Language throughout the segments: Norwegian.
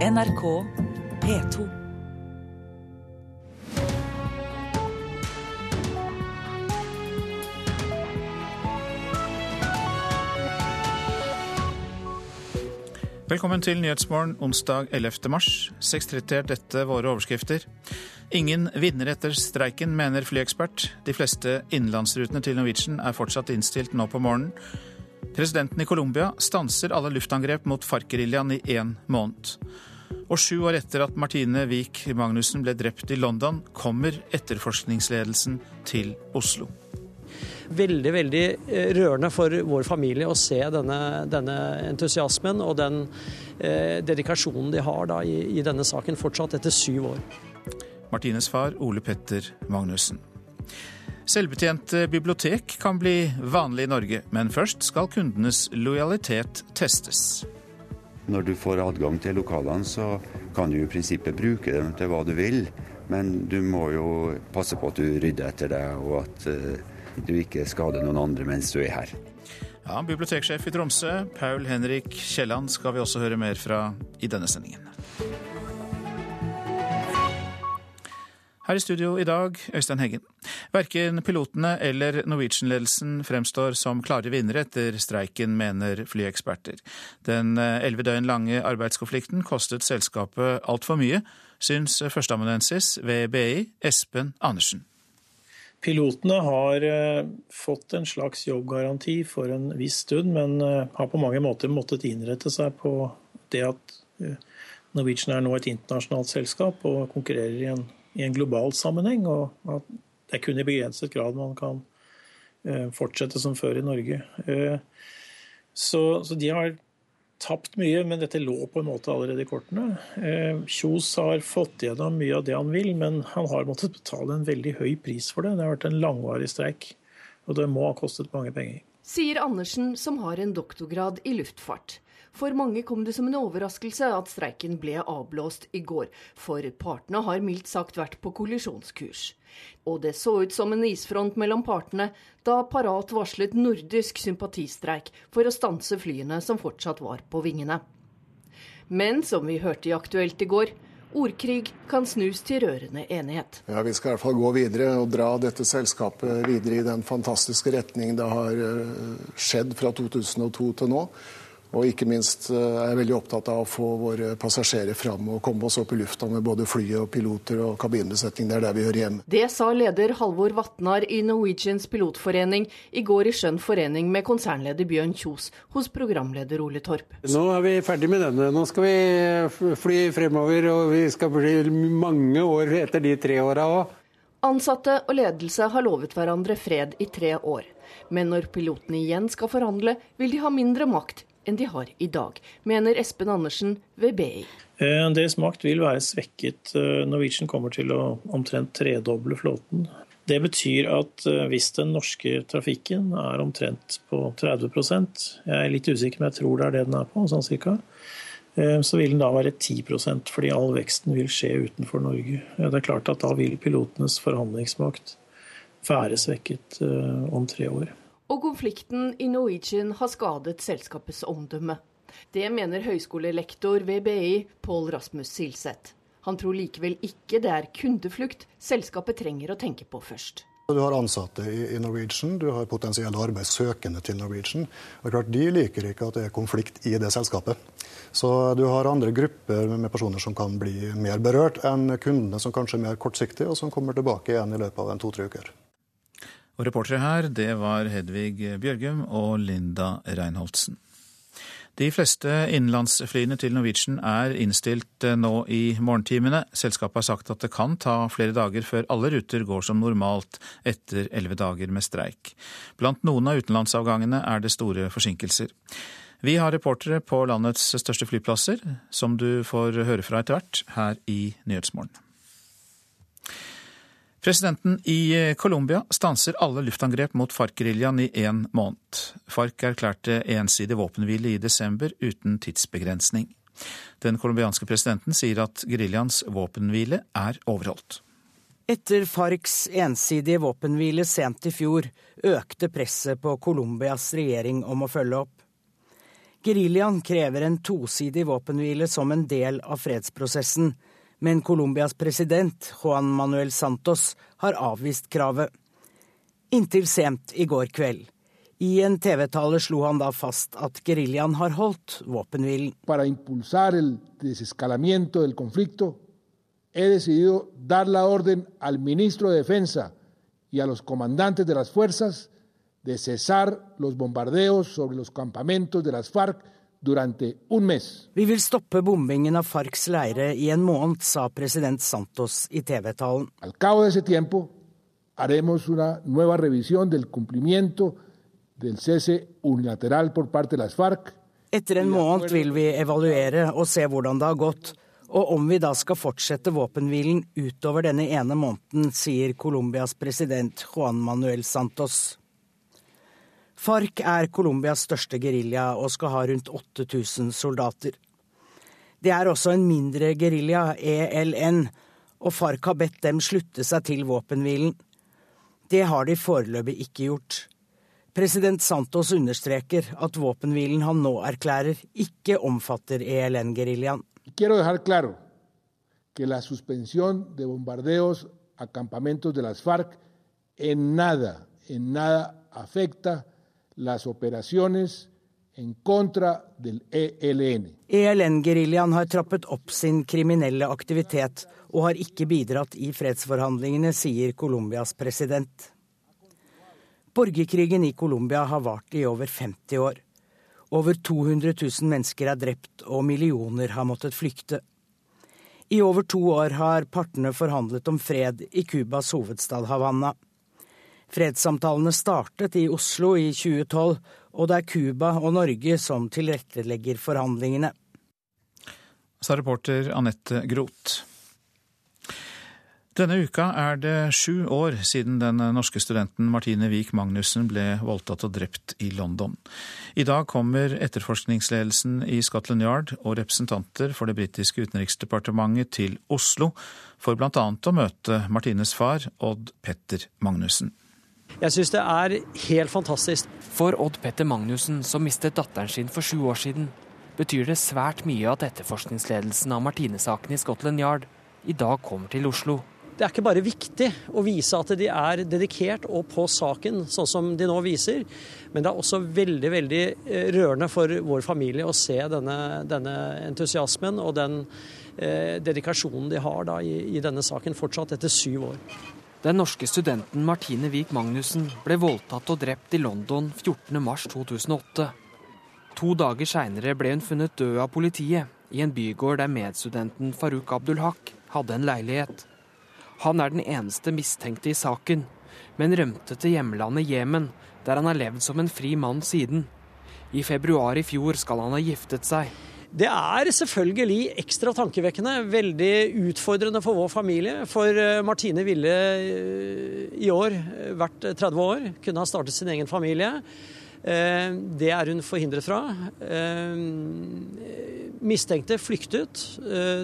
NRK P2. Velkommen til Nyhetsmorgen onsdag 11. mars. 6.30 er dette våre overskrifter. Ingen vinner etter streiken, mener flyekspert. De fleste innenlandsrutene til Norwegian er fortsatt innstilt nå på morgenen. Presidenten i Colombia stanser alle luftangrep mot FARC-geriljaen i én måned. Og sju år etter at Martine Wiik Magnussen ble drept i London, kommer etterforskningsledelsen til Oslo veldig veldig eh, rørende for vår familie å se denne, denne entusiasmen og den eh, dedikasjonen de har da, i, i, denne saken fortsatt etter syv år. Martines far Ole Petter Magnussen. Selvbetjente bibliotek kan bli vanlig i Norge, men først skal kundenes lojalitet testes. Når du får adgang til lokalene, så kan du i prinsippet bruke dem til hva du vil. Men du må jo passe på at du rydder etter deg, og at uh, du ikke skader noen andre mens du er her. Ja, Biblioteksjef i Tromsø, Paul Henrik Kielland, skal vi også høre mer fra i denne sendingen. Her i studio i dag, Øystein Heggen. Verken pilotene eller Norwegian-ledelsen fremstår som klare vinnere etter streiken, mener flyeksperter. Den elleve døgn lange arbeidskonflikten kostet selskapet altfor mye, syns førsteamanuensis ved BI, Espen Andersen. Pilotene har eh, fått en slags jobbgaranti for en viss stund, men eh, har på mange måter måttet innrette seg på det at eh, Norwegian er nå et internasjonalt selskap og konkurrerer i en, i en global sammenheng. og at Det er kun i begrenset grad man kan fortsette som før i Norge. Så, så de har tapt mye, men dette lå på en måte allerede i kortene. Eh, Kjos har fått gjennom mye av det han vil, men han har måttet betale en veldig høy pris for det. Det har vært en langvarig streik, og det må ha kostet mange penger. Sier Andersen, som har en doktorgrad i luftfart. For mange kom det som en overraskelse at streiken ble avblåst i går, for partene har mildt sagt vært på kollisjonskurs. Og det så ut som en isfront mellom partene da Parat varslet nordisk sympatistreik for å stanse flyene som fortsatt var på vingene. Men som vi hørte i Aktuelt i går, ordkrig kan snus til rørende enighet. Ja, Vi skal i hvert fall gå videre og dra dette selskapet videre i den fantastiske retning det har eh, skjedd fra 2002 til nå. Og ikke minst eh, er jeg veldig opptatt av å få våre passasjerer fram og komme oss opp i lufta med både fly og piloter og kabinbesetning. Det er der vi hører hjemme. Det sa leder Halvor Vatnar i Norwegians pilotforening i går i skjønn forening med konsernleder Bjørn Kjos hos programleder Ole Torp. Nå er vi ferdig med denne. Nå skal vi fly fremover, og vi skal bli mange år etter de tre åra òg. Ansatte og ledelse har lovet hverandre fred i tre år. Men når pilotene igjen skal forhandle, vil de ha mindre makt enn de har i dag, mener Espen Andersen ved BI. Eh, deres makt vil være svekket. Eh, Norwegian kommer til å omtrent tredoble flåten. Det betyr at eh, hvis den norske trafikken er omtrent på 30% jeg er litt usikker, men jeg tror det er det den er på, sånn cirka, så vil den da være 10% fordi all veksten vil skje utenfor Norge. Det er klart at Da vil pilotenes forhandlingsmakt være svekket om tre år og konflikten i Norwegian har skadet selskapets omdømme. Det mener høyskolelektor ved BI, Pål Rasmus Silseth. Han tror likevel ikke det er kundeflukt selskapet trenger å tenke på først. Du har ansatte i Norwegian, du har potensielle arbeidssøkende til Norwegian. Og klart, De liker ikke at det er konflikt i det selskapet. Så du har andre grupper med personer som kan bli mer berørt enn kundene som kanskje er mer kortsiktige, og som kommer tilbake igjen i løpet av en to-tre uker. Og reportere her, det var Hedvig Bjørgum og Linda Reinholdsen. De fleste innenlandsflyene til Norwegian er innstilt eh, nå i morgentimene. Selskapet har sagt at det kan ta flere dager før alle ruter går som normalt etter elleve dager med streik. Blant noen av utenlandsavgangene er det store forsinkelser. Vi har reportere på landets største flyplasser, som du får høre fra etter hvert her i Nyhetsmorgen. Presidenten i eh, Colombia stanser alle luftangrep mot FARC-geriljaen i én måned. FARC erklærte ensidig våpenhvile i desember uten tidsbegrensning. Den colombianske presidenten sier at geriljaens våpenhvile er overholdt. Etter FARCs ensidige våpenhvile sent i fjor økte presset på Colombias regjering om å følge opp. Geriljaen krever en tosidig våpenhvile som en del av fredsprosessen, men Colombias president Juan Manuel Santos har avvist kravet. Inntil sent i går kveld. I en TV-tale slo han da fast at geriljaen har holdt våpenhvilen. Para impulsar el desescalamiento del conflicto, he decidido dar la orden al ministro de Defensa y a los comandantes de las fuerzas de cesar los bombardeos sobre los campamentos de las FARC. Vi vil stoppe bombingen av FARCs leire i en måned, sa president Santos i TV-talen. Al cabo de ese tiempo haremos una nueva revisión del cumplimiento del cese unilateral por parte de las FARC. Etter en måned vil vi evaluere og se hvordan det har gått, og om vi da skal fortsette våpenhvilen utover denne ene måneden, sier Colombias president Juan Manuel Santos. FARC er Colombias største gerilja og skal ha rundt 8000 soldater. Det er også en mindre gerilja, ELN, og FARC har bedt dem slutte seg til våpenhvilen. Det har de foreløpig ikke gjort. President Santos understreker at våpenhvilen han nå erklærer, ikke omfatter ELN-geriljaen. Claro la suspensión de bombardeos a campamentos de las FARC en nada, en nada las operaciones en contra del ELN. ELN-geriljaen har trappet opp sin kriminelle aktivitet og har ikke bidratt i fredsforhandlingene, sier Colombias president. Borgerkrigen i Colombia har vart i over 50 år. Over 200 000 mennesker er drept, og millioner har måttet flykte. I over to år har partene forhandlet om fred i Cubas hovedstad Havanna. Fredssamtalene startet i Oslo i 2012, og det er Cuba og Norge som tilrettelegger forhandlingene. Sa reporter Anette Groth. Denne uka er det sju år siden den norske studenten Martine Wiik Magnussen ble voldtatt og drept i London. I dag kommer etterforskningsledelsen i Scotland Yard og representanter for det britiske utenriksdepartementet til Oslo for bl.a. å møte Martines far, Odd Petter Magnussen. Jeg syns det er helt fantastisk. For Odd Petter Magnussen, som mistet datteren sin for sju år siden, betyr det svært mye at etterforskningsledelsen av Martine-saken i Scotland Yard i dag kommer til Oslo. Det er ikke bare viktig å vise at de er dedikert og på saken, sånn som de nå viser, men det er også veldig veldig rørende for vår familie å se denne, denne entusiasmen og den eh, dedikasjonen de har da, i, i, denne saken fortsatt etter syv år. Den norske studenten Martine Wiik Magnussen ble voldtatt og drept i London 14.3.2008. To dager seinere ble hun funnet død av politiet i en bygård der medstudenten Farouk Abdulhak hadde en leilighet. Han er den eneste mistenkte i saken, men rømte til hjemlandet Jemen, der han har levd som en fri mann siden. I februar i fjor skal han ha giftet seg. Det er selvfølgelig ekstra tankevekkende, veldig utfordrende for vår familie. For eh, Martine ville eh, i år vært 30 år, kunne ha startet sin egen familie. Eh, det er hun forhindret fra. Mistenkte flyktet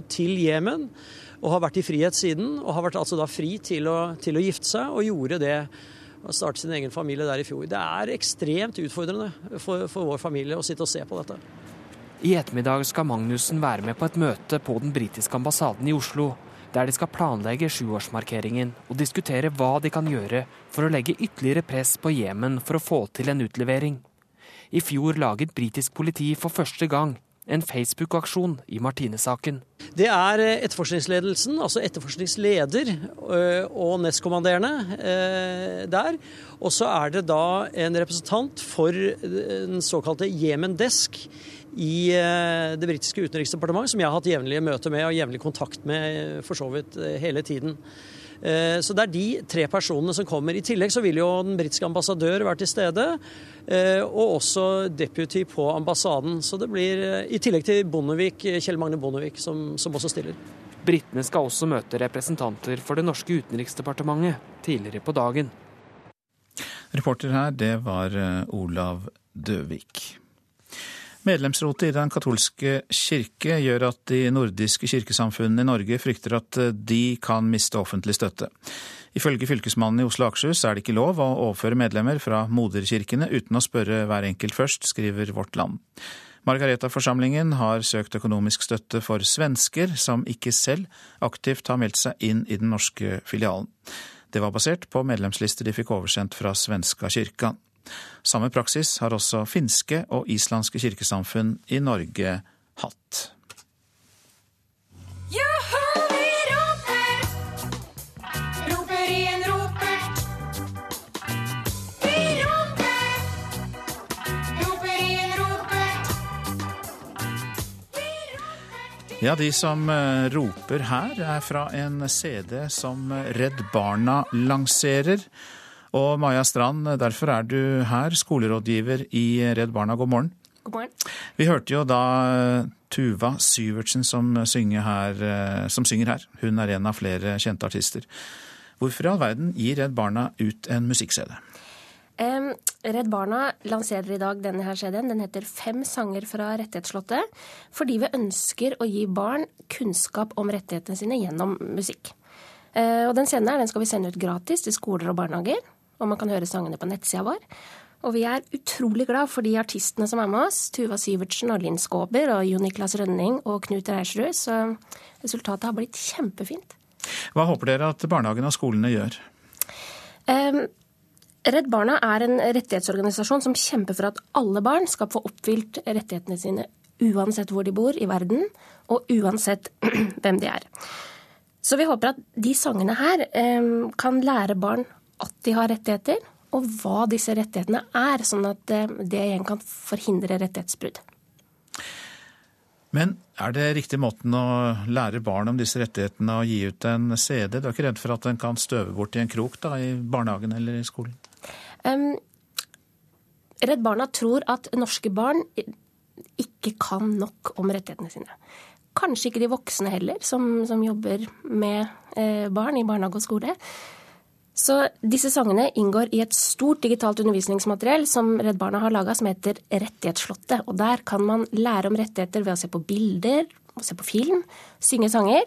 til Jemen og har vært i frihet siden. Og har vært altså da fri til å, til å gifte seg, og gjorde det. Og starte sin egen familie der i fjor. Det er ekstremt utfordrende for, for vår familie å sitte og se på dette. I ettermiddag skal Magnussen være med på et møte på den britiske ambassaden i Oslo, der de skal planlegge sjuårsmarkeringen og diskutere hva de kan gjøre for å legge ytterligere press på Jemen for å få til en utlevering. I fjor laget britisk politi for første gang en Facebook-aksjon i Martine-saken. Det er eh, etterforskningsledelsen, altså etterforskningsleder eh, og nestkommanderende eh, der. Og så er det da en representant for den såkalte Yemen Desk i det britiske utenriksdepartementet, som jeg har hatt jevnlige møter med og jevnlig kontakt med for så vidt hele tiden. Eh, så det er de tre personene som kommer. I tillegg så vil jo den britiske ambassadør være til stede. Eh, og også deputy på ambassaden. Så det blir, eh, i tillegg til Bondevik, Kjell Magne Bondevik, som, som også stiller. Britene skal også møte representanter for det norske utenriksdepartementet tidligere på dagen. Reporter her, det var Olav Døvik. Medlemsrotet i Den katolske kirke gjør at de nordiske kirkesamfunnene i Norge frykter at de kan miste offentlig støtte. Ifølge fylkesmannen i Oslo og Akershus er det ikke lov å overføre medlemmer fra moderkirkene uten å spørre hver enkelt først, skriver Vårt Land. Margareta-forsamlingen har søkt økonomisk støtte for svensker som ikke selv aktivt har meldt seg inn i den norske filialen. Det var basert på medlemslister de fikk oversendt fra svenska kyrka. Samme praksis har også finske og islandske kirkesamfunn i Norge hatt. Ja, de som eh, roper her, er fra en CD som Redd Barna lanserer. Og Maja Strand, derfor er du her, skolerådgiver i Redd Barna. God morgen. God morgen. Vi hørte jo da eh, Tuva Syvertsen som synger, her, eh, som synger her. Hun er en av flere kjente artister. Hvorfor i all verden gir Redd Barna ut en musikk-CD? Um, Redd Barna lanserer i dag denne her CD-en. Den heter Fem sanger fra Rettighetsslottet. Fordi vi ønsker å gi barn kunnskap om rettighetene sine gjennom musikk. Uh, og Den scenen her, den skal vi sende ut gratis til skoler og barnehager. Og man kan høre sangene på nettsida vår. Og vi er utrolig glad for de artistene som er med oss. Tuva Syvertsen og Linn Skåber og Jo Niklas Rønning og Knut Reiersrud. Så resultatet har blitt kjempefint. Hva håper dere at barnehagene og skolene gjør? Um, Redd Barna er en rettighetsorganisasjon som kjemper for at alle barn skal få oppfylt rettighetene sine uansett hvor de bor i verden, og uansett hvem de er. Så vi håper at de sangene her eh, kan lære barn at de har rettigheter, og hva disse rettighetene er, sånn at eh, det igjen kan forhindre rettighetsbrudd. Men er det riktig måten å lære barn om disse rettighetene å gi ut en CD? Du er ikke redd for at den kan støve bort i en krok da, i barnehagen eller i skolen? Um, Redd Barna tror at norske barn ikke kan nok om rettighetene sine. Kanskje ikke de voksne heller, som, som jobber med eh, barn i barnehage og skole. Så disse sangene inngår i et stort digitalt undervisningsmateriell som Redd Barna har laga, som heter Rettighetsslottet. Og der kan man lære om rettigheter ved å se på bilder, se på film, synge sanger.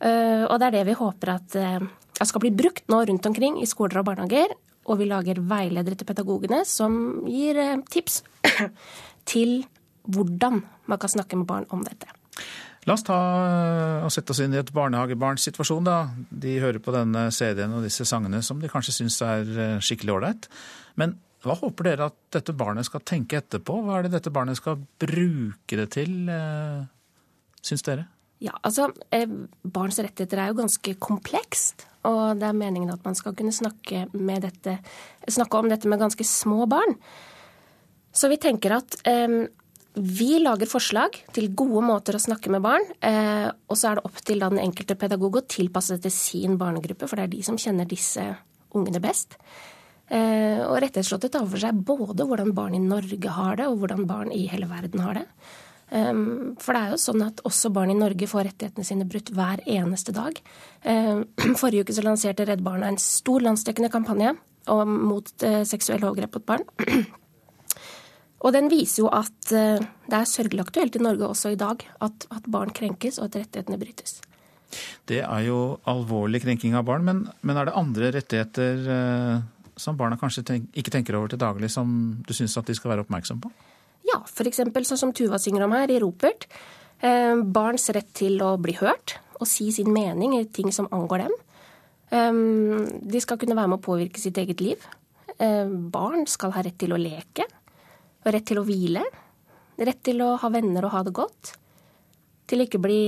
Uh, og det er det vi håper uh, at skal bli brukt nå rundt omkring i skoler og barnehager og vi lager veiledere til pedagogene som gir eh, tips til hvordan man kan snakke med barn om dette. La oss ta eh, og sette oss inn i et barnehagebarns situasjon. da. De hører på denne CD-en og disse sangene som de kanskje syns er eh, skikkelig ålreit. Men hva håper dere at dette barnet skal tenke etterpå? Hva er det dette barnet skal bruke det til, syns dere? Ja, altså, Barns rettigheter er jo ganske komplekst. Og det er meningen at man skal kunne snakke, dette, snakke om dette med ganske små barn. Så vi tenker at eh, vi lager forslag til gode måter å snakke med barn. Eh, og så er det opp til den enkelte pedagog å tilpasse det til sin barnegruppe, for det er de som kjenner disse ungene best. Eh, og Rettighetsslottet tar for seg både hvordan barn i Norge har det, og hvordan barn i hele verden har det. Ehm, for det er jo sånn at også barn i Norge får rettighetene sine brutt hver eneste dag. Ehm, forrige uke så lanserte Redd Barna en stor landsdekkende kampanje mot eh, seksuelle overgrep mot barn. Og den viser jo at eh, det er sørgelig aktuelt i Norge også i dag at, at barn krenkes og at rettighetene brytes. Det er jo alvorlig krenking av barn, men, men er det andre rettigheter eh, som barna kanskje tenk, ikke tenker over til daglig, som du syns at de skal være oppmerksom på? Ja, f.eks. sånn som Tuva synger om her i Ropert. Eh, barns rett til å bli hørt og si sin mening i ting som angår dem. Eh, de skal kunne være med å påvirke sitt eget liv. Eh, barn skal ha rett til å leke. Rett til å hvile. Rett til å ha venner og ha det godt. Til å ikke bli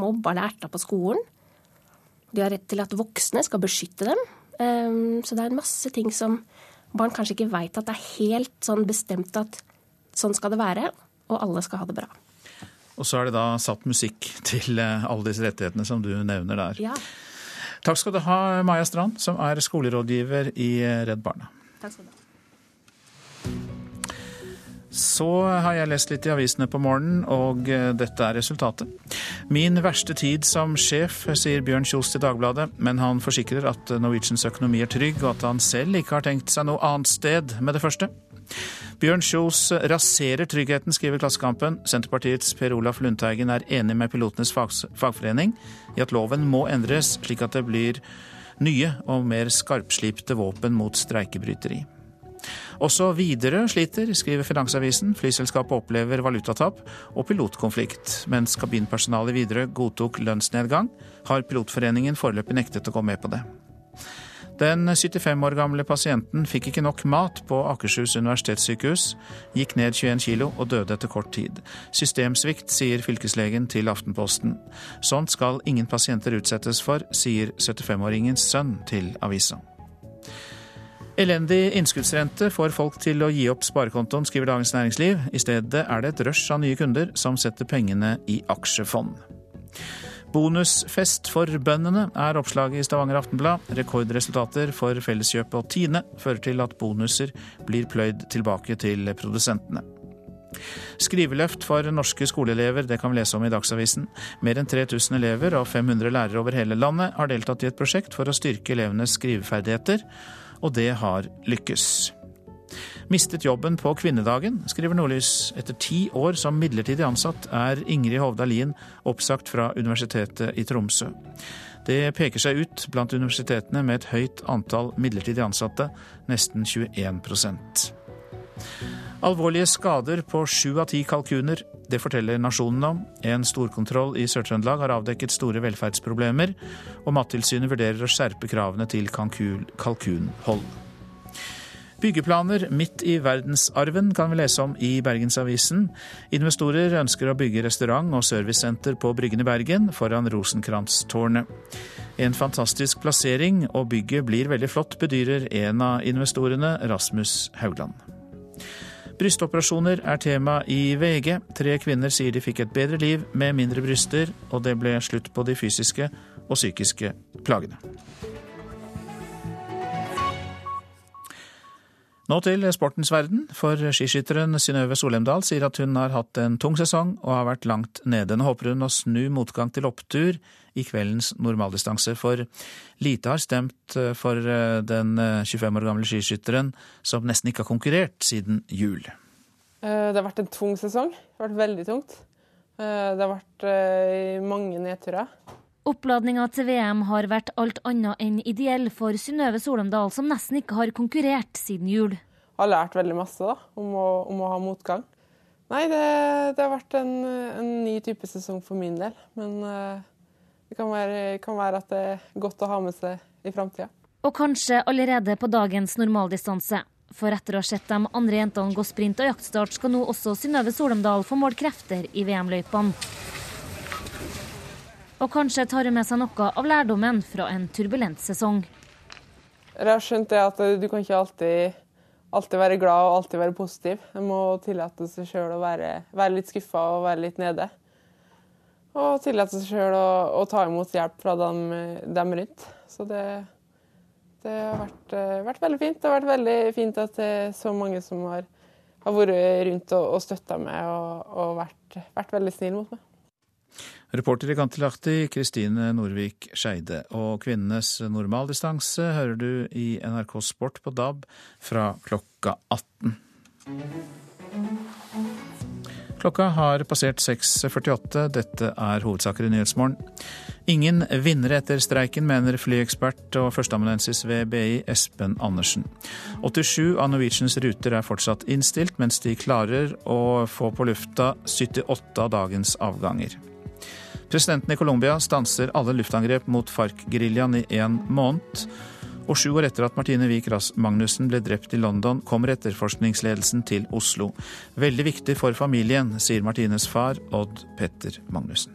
mobba eller erta på skolen. De har rett til at voksne skal beskytte dem. Så det er masse ting som barn kanskje ikke veit at det er helt sånn bestemt at Sånn skal det være, og alle skal ha det bra. Og så er det da satt musikk til eh, alle disse rettighetene som du nevner der. Ja. Takk skal du ha, Maja Strand, som er skolerådgiver i eh, Redd Barna. Takk skal du ha. Så har jeg lest litt i avisene på morgenen, og eh, dette er resultatet. Min verste tid som sjef, sier Bjørn Kjos til Dagbladet, men han forsikrer at Norwegians økonomi er trygg, og at han selv ikke har tenkt seg noe annet sted med det første. Bjørn Kjos raserer tryggheten, skriver Klassekampen. Senterpartiets Per Olaf Lundteigen er enig med pilotenes fagforening i at loven må endres, slik at det blir nye og mer skarpslipte våpen mot streikebryteri. Også Widerøe sliter, skriver Finansavisen. Flyselskapet opplever valutatap og pilotkonflikt. Mens kabinpersonalet i Widerøe godtok lønnsnedgang, har Pilotforeningen foreløpig nektet å gå med på det. Den 75 år gamle pasienten fikk ikke nok mat på Akershus universitetssykehus, gikk ned 21 kilo og døde etter kort tid. Systemsvikt, sier fylkeslegen til Aftenposten. Sånt skal ingen pasienter utsettes for, sier 75-åringens sønn til avisa. Elendig innskuddsrente får folk til å gi opp sparekontoen, skriver Dagens Næringsliv. I stedet er det et rush av nye kunder som setter pengene i aksjefond. Bonusfest for bøndene er oppslaget i Stavanger Aftenblad. Rekordresultater for Felleskjøpet og Tine fører til at bonuser blir pløyd tilbake til produsentene. Skriveløft for norske skoleelever, det kan vi lese om i Dagsavisen. Mer enn 3000 elever og 500 lærere over hele landet har deltatt i et prosjekt for å styrke elevenes skriveferdigheter, og det har lykkes. Mistet jobben på kvinnedagen, skriver Nordlys. Etter ti år som midlertidig ansatt er Ingrid Hovda Lien oppsagt fra Universitetet i Tromsø. Det peker seg ut blant universitetene med et høyt antall midlertidig ansatte, nesten 21% Alvorlige skader på sju av ti kalkuner. Det forteller Nasjonen om. En storkontroll i Sør-Trøndelag har avdekket store velferdsproblemer, og Mattilsynet vurderer å skjerpe kravene til kalkunhold. Byggeplaner midt i verdensarven kan vi lese om i Bergensavisen. Investorer ønsker å bygge restaurant og servicesenter på Bryggen i Bergen, foran Rosenkrantz-tårnet. En fantastisk plassering, og bygget blir veldig flott, bedyrer en av investorene, Rasmus Haugland. Brystoperasjoner er tema i VG. Tre kvinner sier de fikk et bedre liv med mindre bryster, og det ble slutt på de fysiske og psykiske plagene. Nå til sportens verden, for skiskytteren Synnøve Solemdal sier at hun har hatt en tung sesong og har vært langt nede. Nå håper hun å snu motgang til opptur i kveldens normaldistanse, for lite har stemt for den 25 år gamle skiskytteren som nesten ikke har konkurrert siden jul. Det har vært en tung sesong. Det har vært veldig tungt. Det har vært mange nedturer. Oppladninga til VM har vært alt annet enn ideell for Synnøve Solomdal, som nesten ikke har konkurrert siden jul. Jeg har lært veldig masse da, om, å, om å ha motgang. Nei, det, det har vært en, en, ny type sesong for min del. Men uh, det kan være, kan være, at det er godt å ha med seg i framtida. Og kanskje allerede på dagens normaldistanse. For etter å ha sett de andre jentene gå sprint og jaktstart, skal nå også Synnøve Solomdal få målt krefter i VM-løypene. Og kanskje tar hun med seg noe av lærdommen fra en turbulent sesong. Jeg har skjønt det at du kan ikke alltid, alltid være glad og alltid være positiv. En må tillate seg sjøl å være, være litt skuffa og være litt nede. Og tillate seg sjøl å, å, ta imot hjelp fra dem, dem rundt. Så det, det har vært, vært, veldig fint. Det har vært veldig fint at det er så mange som har, har vært rundt og, og støtta meg og, og vært, vært veldig snill mot meg. Reporter i Kantelahti, Kristine Norvik Skeide. Og kvinnenes normaldistanse hører du i NRK Sport på DAB fra klokka 18. Klokka har passert 6.48. Dette er hovedsaker i Nyhetsmorgen. Ingen vinnere etter streiken, mener flyekspert og førsteamanuensis ved BI Espen Andersen. 87 av Norwegians ruter er fortsatt innstilt, mens de klarer å få på lufta 78 av dagens avganger. Presidenten i Colombia stanser alle luftangrep mot FARC-geriljaen i én måned. Og sju år etter at Martine Wiik Magnussen ble drept i London, kommer etterforskningsledelsen til Oslo. Veldig viktig for familien, sier Martines far, Odd Petter Magnussen.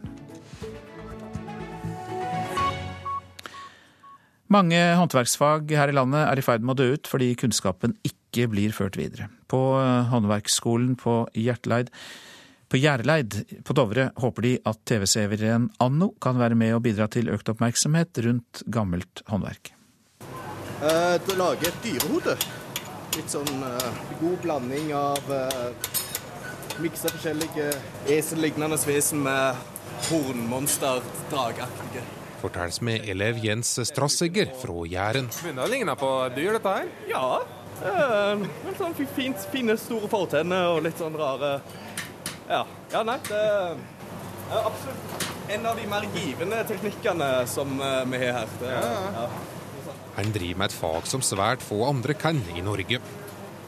Mange håndverksfag her i landet er i ferd med å dø ut fordi kunnskapen ikke blir ført videre. På håndverksskolen på Hjerteleid på Gjerleid på Dovre håper de at TV-severen Anno kan være med og bidra til økt oppmerksomhet rundt gammelt håndverk. Uh, å lage et dyrehode. Litt sånn uh, god blanding av uh, Miksa forskjellige esellignende vesen med hornmonster, drageaktige. Fortelles med elev Jens Strassegger fra Jæren. Begynner å ligne på dyr, dette her? Ja. Uh, sånn fint, fine, store fortenner og litt sånn rare ja. ja, nei, det er absolutt en av de mer givende teknikkene som eh, vi har her. Det, ja. Han driver med et fag som svært få andre kan i Norge.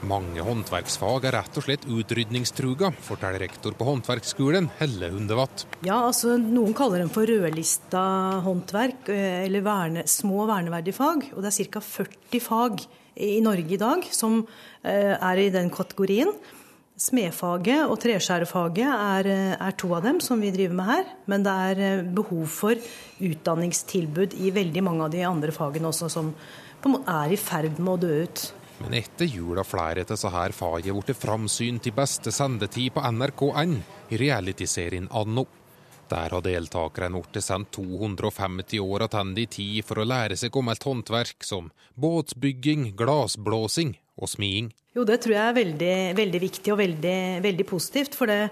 Mange håndverksfag er rett og slett utrydningstruga, forteller rektor på håndverksskolen Helle Hundevatt. Ja, altså Noen kaller dem for rødlista håndverk, eller verne, små verneverdige fag. Og det er ca. 40 fag i Norge i dag som er i den kategorien. Smedfaget og treskjærefaget er, eh, er, to av dem som vi driver med her. Men det er behov for utdanningstilbud i veldig mange av de andre fagene også, som er i ferd med å dø ut. Men etter jul har flere av disse her fagene blitt framsynt i beste sendetid på NRK1 i realityserien Anno. Der har deltakerne blitt sendt 250 år tilbake i tid for å lære seg gammelt håndverk som båtbygging, glassblåsing og smiding. Jo, det tror jeg er veldig, veldig viktig og veldig, veldig positivt. For det,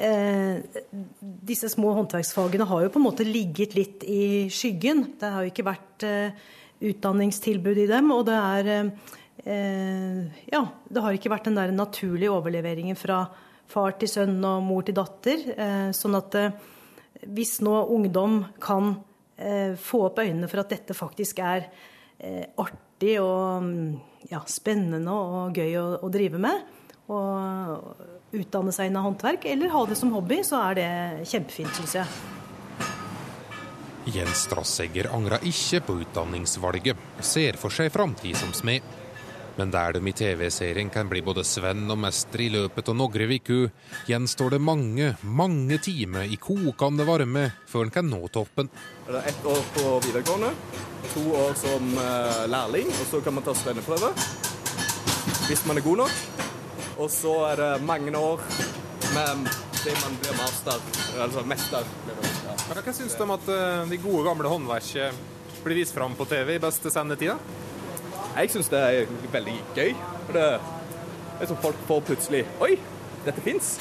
eh, disse små håndverksfagene har jo på en måte ligget litt i skyggen. Det har jo ikke vært eh, utdanningstilbud i dem. og det er eh, Eh, ja, det har ikke vært den der naturlige overleveringen fra far til sønn og mor til datter. Eh, sånn at eh, hvis nå ungdom kan få opp øynene for at dette faktisk er artig og mm, ja, spennende og gøy å, å, drive med, og utdanne seg innen håndverk, eller ha det som hobby, så er det kjempefint, syns jeg. Jens Strassegger angrer ikke på utdanningsvalget, og ser for seg framtid som smed. Men der de i TV-serien kan bli både svenn og mester i løpet av noen uker, gjenstår det mange, mange timer i kokende varme før en kan nå toppen. Det er ett år på videregående, to år som uh, lærling, og så kan man ta svenneprøve hvis man er god nok. Og så er det mange år med det man blir master, altså mester. Hva syns du om at uh, de gode, gamle håndverket blir vist fram på TV i beste sendetida? Jeg syns det er veldig gøy. For det er som folk får plutselig Oi, dette fins.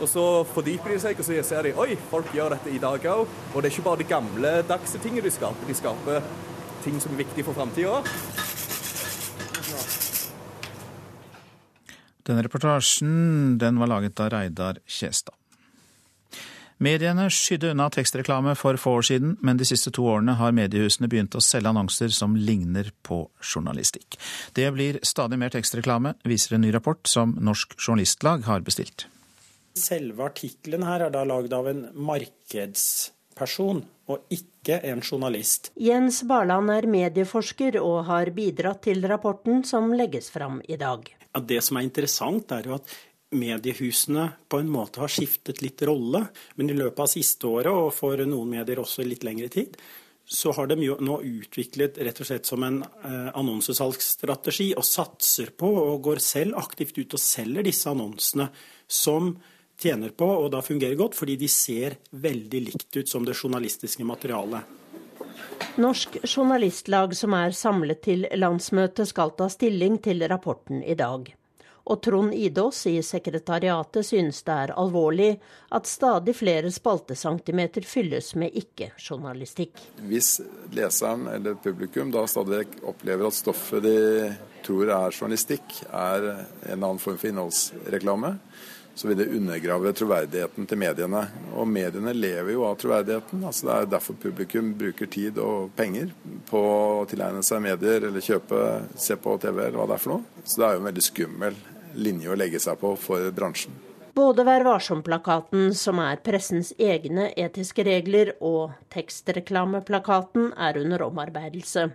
Og så fordyper de seg, og så ser de oi, folk gjør dette i dag òg. Og det er ikke bare de gamle dagse tingene de skaper, de skaper ting som er viktige for framtida. Denne reportasjen den var laget av Reidar Kjestad. Mediene skydde unna tekstreklame for få år siden, men de siste to årene har mediehusene begynt å selge annonser som ligner på journalistikk. Det blir stadig mer tekstreklame, viser en ny rapport som Norsk Journalistlag har bestilt. Selve artikkelen her er da lagd av en markedsperson, og ikke en journalist. Jens Barland er medieforsker og har bidratt til rapporten som legges fram i dag. Ja, det som er interessant, er jo at mediehusene på en måte har skiftet litt rolle. Men i løpet av siste året, og for noen medier også litt lengre tid, så har de jo nå utviklet rett og slett som en eh, annonsesalgsstrategi og satser på og går selv aktivt ut og selger disse annonsene som tjener på, og da fungerer godt, fordi de ser veldig likt ut som det journalistiske materialet. Norsk Journalistlag, som er samlet til landsmøte, skal ta stilling til rapporten i dag og Trond Idås i sekretariatet synes det er alvorlig at stadig flere spaltecentimeter fylles med ikke-journalistikk. Hvis leseren eller publikum da stadig opplever at stoffet de tror er journalistikk, er en annen form for innholdsreklame, så vil det undergrave troverdigheten til mediene. Og mediene lever jo av troverdigheten. Altså det er derfor publikum bruker tid og penger på å tilegne seg medier eller kjøpe, se på TV eller hva det er for noe. Så det er jo en veldig skummel linje å legge seg på for bransjen. Både Vær varsom-plakaten, som er pressens egne etiske regler, og tekstreklameplakaten er under omarbeidelse.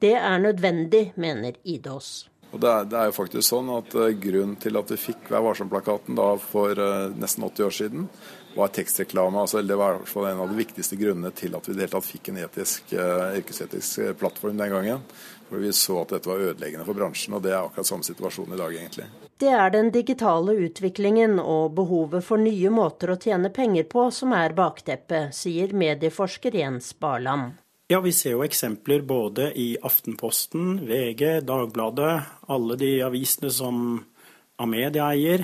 Det er nødvendig, mener Idås. Og det er, det er, jo faktisk sånn at uh, Grunnen til at vi fikk Vær varsom-plakaten for uh, nesten 80 år siden, var tekstreklame. altså Det var i hvert fall en av de viktigste grunnene til at vi i det hele tatt fikk en etisk, uh, yrkesetisk plattform den gangen. For Vi så at dette var ødeleggende for bransjen, og det er akkurat samme situasjon i dag, egentlig. Det er den digitale utviklingen og behovet for nye måter å tjene penger på som er bakteppet, sier medieforsker Jens Barland. Ja, vi ser jo eksempler både i Aftenposten, VG, Dagbladet, alle de avisene som Amedia eier,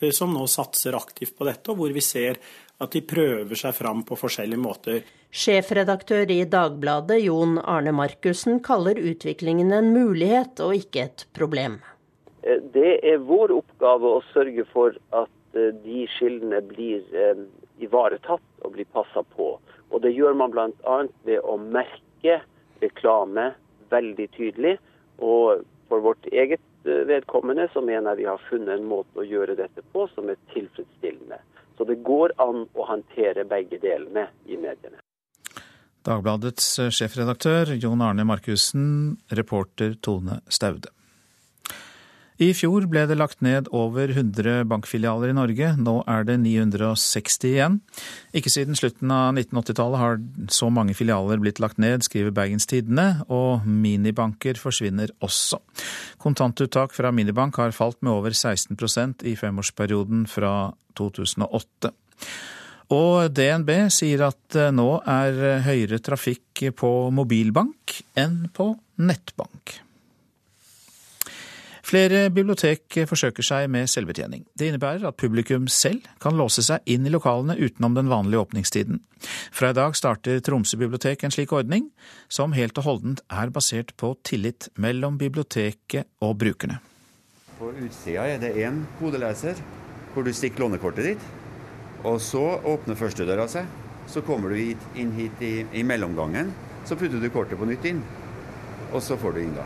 eh, som nå satser aktivt på dette, og hvor vi ser at de prøver seg fram på forskjellige måter. Sjefredaktør i Dagbladet, Jon Arne Markussen, kaller utviklingen en mulighet og ikke et problem. Eh, det er vår oppgave å sørge for at eh, de skillene blir eh, ivaretatt og blir passa på. Og Det gjør man bl.a. ved å merke reklame veldig tydelig. Og for vårt eget vedkommende så mener jeg vi har funnet en måte å gjøre dette på som er tilfredsstillende. Så det går an å håndtere begge delene i mediene. Dagbladets sjefredaktør Jon Arne Markussen, reporter Tone Staude. I fjor ble det lagt ned over 100 bankfilialer i Norge, nå er det 960 igjen. Ikke siden slutten av 1980-tallet har så mange filialer blitt lagt ned, skriver Bergens Tidende, og minibanker forsvinner også. Kontantuttak fra minibank har falt med over 16% i femårsperioden fra 2008. Og DNB sier at nå er høyere trafikk på mobilbank enn på nettbank. Flere bibliotek forsøker seg med selvbetjening. Det innebærer at publikum selv kan låse seg inn i lokalene utenom den vanlige åpningstiden. Fra i dag starter Tromsø bibliotek en slik ordning, som helt og holdent er basert på tillit mellom biblioteket og brukerne. På utsida er det én kodeleser, hvor du stikker lånekortet ditt. Og så åpner førstedøra seg. Så kommer du hit, inn hit i, i mellomgangen. Så putter du kortet på nytt inn, og så får du inn da.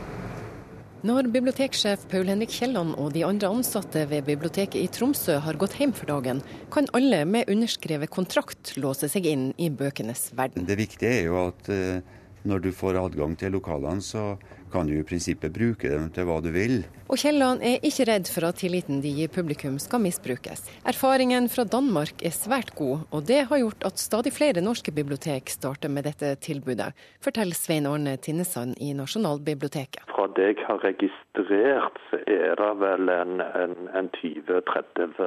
Når biblioteksjef Paul Henrik Kielland og de andre ansatte ved biblioteket i Tromsø har gått hjem for dagen, kan alle med underskrevet kontrakt låse seg inn i bøkenes verden. Det viktige er jo at eh, når du får adgang til lokalene, så kan du i prinsippet bruke dem til hva du vil. Og Kielland er ikke redd for at tilliten de gir publikum skal misbrukes. Erfaringen fra Danmark er svært god, og det har gjort at stadig flere norske bibliotek starter med dette tilbudet, forteller Svein Arne Tinnesand i Nasjonalbiblioteket. Fra det jeg har registrert, så er det vel en, en, en 20-30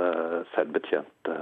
selvbetjente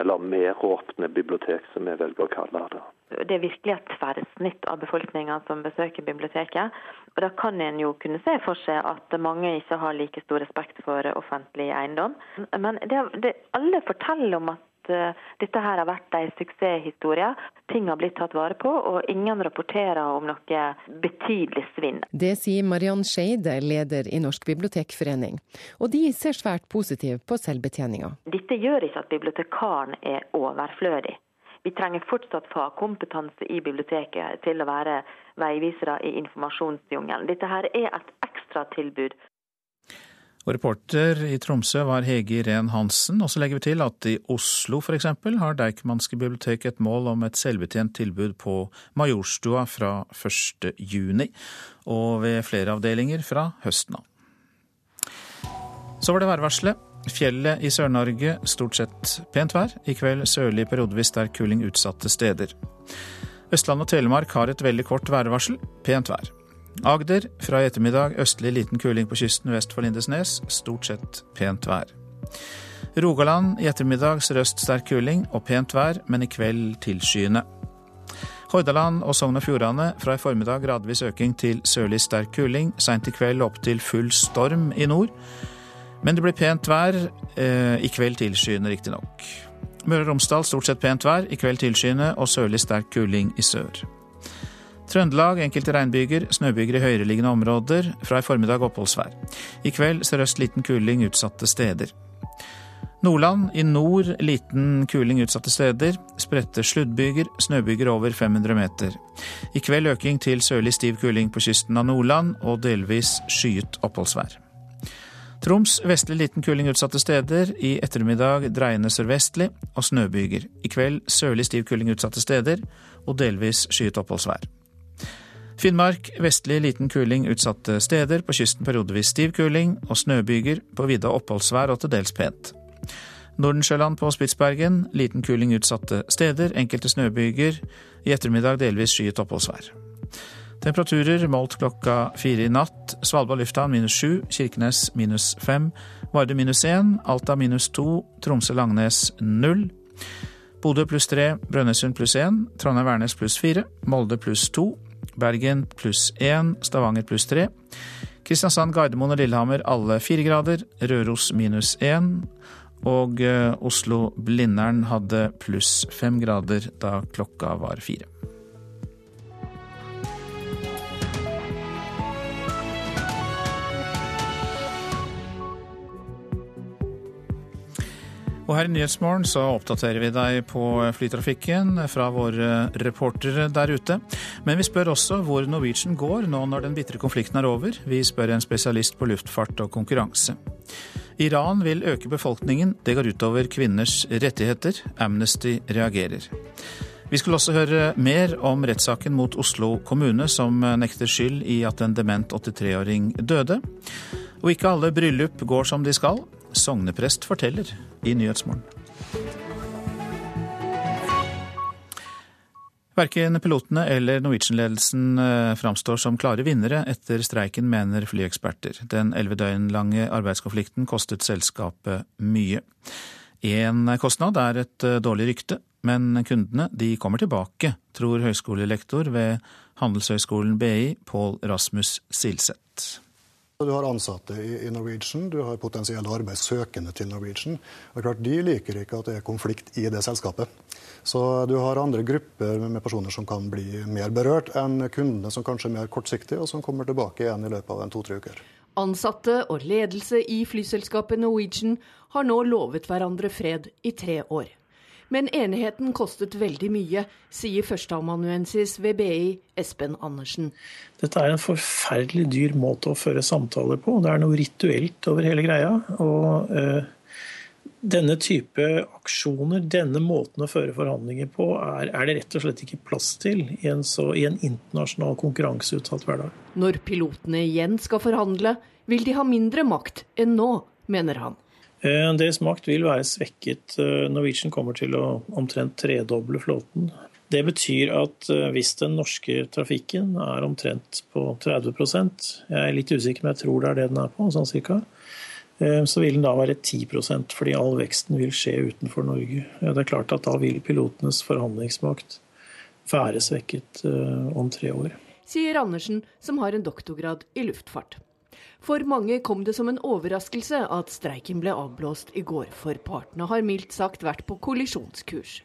eller mer åpne bibliotek, som jeg velger å kalle det det er virkelig et tverrsnitt av befolkninga som besøker biblioteket. Og Da kan en jo kunne se for seg at mange ikke har like stor respekt for offentlig eiendom. Men det, det, alle forteller om at uh, dette her har vært en suksesshistorie. Ting har blitt tatt vare på, og ingen rapporterer om noe betydelig svinn. Det sier Mariann Skeide, leder i Norsk bibliotekforening. Og de ser svært positivt på selvbetjeninga. Dette gjør ikke at bibliotekaren er overflødig. Vi trenger fortsatt fagkompetanse i biblioteket til å være veivisere i informasjonsjungelen. Dette her er et ekstratilbud. Og reporter i Tromsø var Hege Irén Hansen. Og så legger vi til at i Oslo f.eks. har Deichmanske bibliotek et mål om et selvbetjent tilbud på Majorstua fra 1.6, og ved flere avdelinger fra høsten av. Så var det værvarselet. Fjellet i Sør-Norge stort sett pent vær. I kveld sørlig periodevis sterk kuling utsatte steder. Østland og Telemark har et veldig kort værvarsel. Pent vær. Agder fra i ettermiddag østlig liten kuling på kysten vest for Lindesnes. Stort sett pent vær. Rogaland i ettermiddag sørøst sterk kuling og pent vær, men i kveld tilskyende. Hordaland og Sogn og Fjordane fra i formiddag gradvis øking til sørlig sterk kuling. Seint i kveld opp til full storm i nord. Men det blir pent vær. Eh, I kveld tilskyende, riktignok. Møre og Romsdal stort sett pent vær. I kveld tilskyende og sørlig sterk kuling i sør. Trøndelag enkelte regnbyger, snøbyger i høyereliggende områder. Fra i formiddag oppholdsvær. I kveld sørøst liten kuling utsatte steder. Nordland i nord liten kuling utsatte steder. Spredte sluddbyger, snøbyger over 500 meter. I kveld øking til sørlig stiv kuling på kysten av Nordland og delvis skyet oppholdsvær. Troms vestlig liten kuling utsatte steder. I ettermiddag dreiende sørvestlig og snøbyger. I kveld sørlig stiv kuling utsatte steder og delvis skyet oppholdsvær. Finnmark vestlig liten kuling utsatte steder. På kysten periodevis stiv kuling og snøbyger. På vidda oppholdsvær og til dels pent. Nordensjøland på Spitsbergen liten kuling utsatte steder. Enkelte snøbyger. I ettermiddag delvis skyet oppholdsvær. Temperaturer målt klokka fire i natt. Svalbard lufthavn minus sju, Kirkenes minus fem, Vardø minus én, Alta minus to, Tromsø-Langnes null. Bodø pluss tre, Brønnøysund pluss én, Trondheim-Værnes pluss fire, Molde pluss to, Bergen pluss 1, Stavanger pluss 3. Kristiansand, Gardermoen og Lillehammer alle 4 grader, Røros minus 1. Og eh, Oslo-Blindern hadde pluss 5 grader da klokka var fire. Og her i Nyhetsmorgen så oppdaterer vi deg på flytrafikken fra våre reportere der ute. Men vi spør også hvor Norwegian går nå når den bitre konflikten er over. Vi spør en spesialist på luftfart og konkurranse. Iran vil øke befolkningen. Det går utover kvinners rettigheter. Amnesty reagerer. Vi skulle også høre mer om rettssaken mot Oslo kommune, som nekter skyld i at en dement 83-åring døde. Og ikke alle bryllup går som de skal. Sogneprest forteller i Nyhetsmorgen. Verken pilotene eller Norwegian-ledelsen eh, framstår som klare vinnere etter streiken, mener flyeksperter. Den elleve døgn lange arbeidskonflikten kostet selskapet mye. En kostnad er et eh, dårlig rykte, men kundene de kommer tilbake, tror høyskolelektor ved Handelshøyskolen BI, Pål Rasmus Silseth. Du har ansatte i Norwegian, du har potensielle arbeidssøkende til Norwegian. Og klart, De liker ikke at det er konflikt i det selskapet. Så du har andre grupper med personer som kan bli mer berørt enn kundene som kanskje er mer kortsiktige, og som kommer tilbake igjen i løpet av en to-tre uker. Ansatte og ledelse i flyselskapet Norwegian har nå lovet hverandre fred i tre år. Men enigheten kostet veldig mye, sier førsteamanuensis ved BI Espen Andersen. Dette er en forferdelig dyr måte å føre samtaler på. Det er noe rituelt over hele greia. Og eh, denne type aksjoner, denne måten å føre forhandlinger på, er, er, det rett og slett ikke plass til i en, så, i en internasjonal konkurranseutsatt hverdag. Når pilotene igjen skal forhandle, vil de ha mindre makt enn nå, mener han. Eh, deres makt vil være svekket. Eh, Norwegian kommer til å omtrent tredoble flåten. Det betyr at eh, hvis den norske trafikken er omtrent på 30 jeg er litt usikker, men jeg tror det er det den er på, sånn cirka, så vil den da være 10% fordi all veksten vil skje utenfor Norge. Det er klart at Da vil pilotenes forhandlingsmakt være svekket om tre år. Sier Andersen, som har en doktorgrad i luftfart. For mange kom det som en overraskelse at streiken ble avblåst i går, for partene har mildt sagt vært på kollisjonskurs.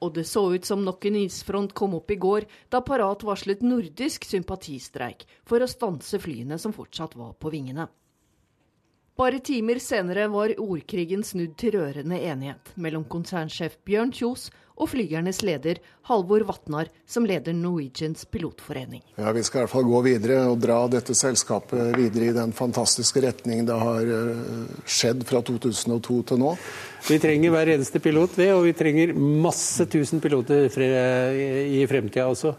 Og det så ut som nok en isfront kom opp i går, da Parat varslet nordisk sympatistreik for å stanse flyene som fortsatt var på vingene. Bare timer senere var ordkrigen snudd til rørende enighet mellom konsernsjef Bjørn Kjos og flygernes leder Halvor Vatnar, som leder Norwegians pilotforening. Ja, Vi skal i hvert fall gå videre og dra dette selskapet videre i den fantastiske retning det har eh, skjedd fra 2002 til nå. Vi trenger hver eneste pilot, ved, og vi trenger masse tusen piloter i fremtida også.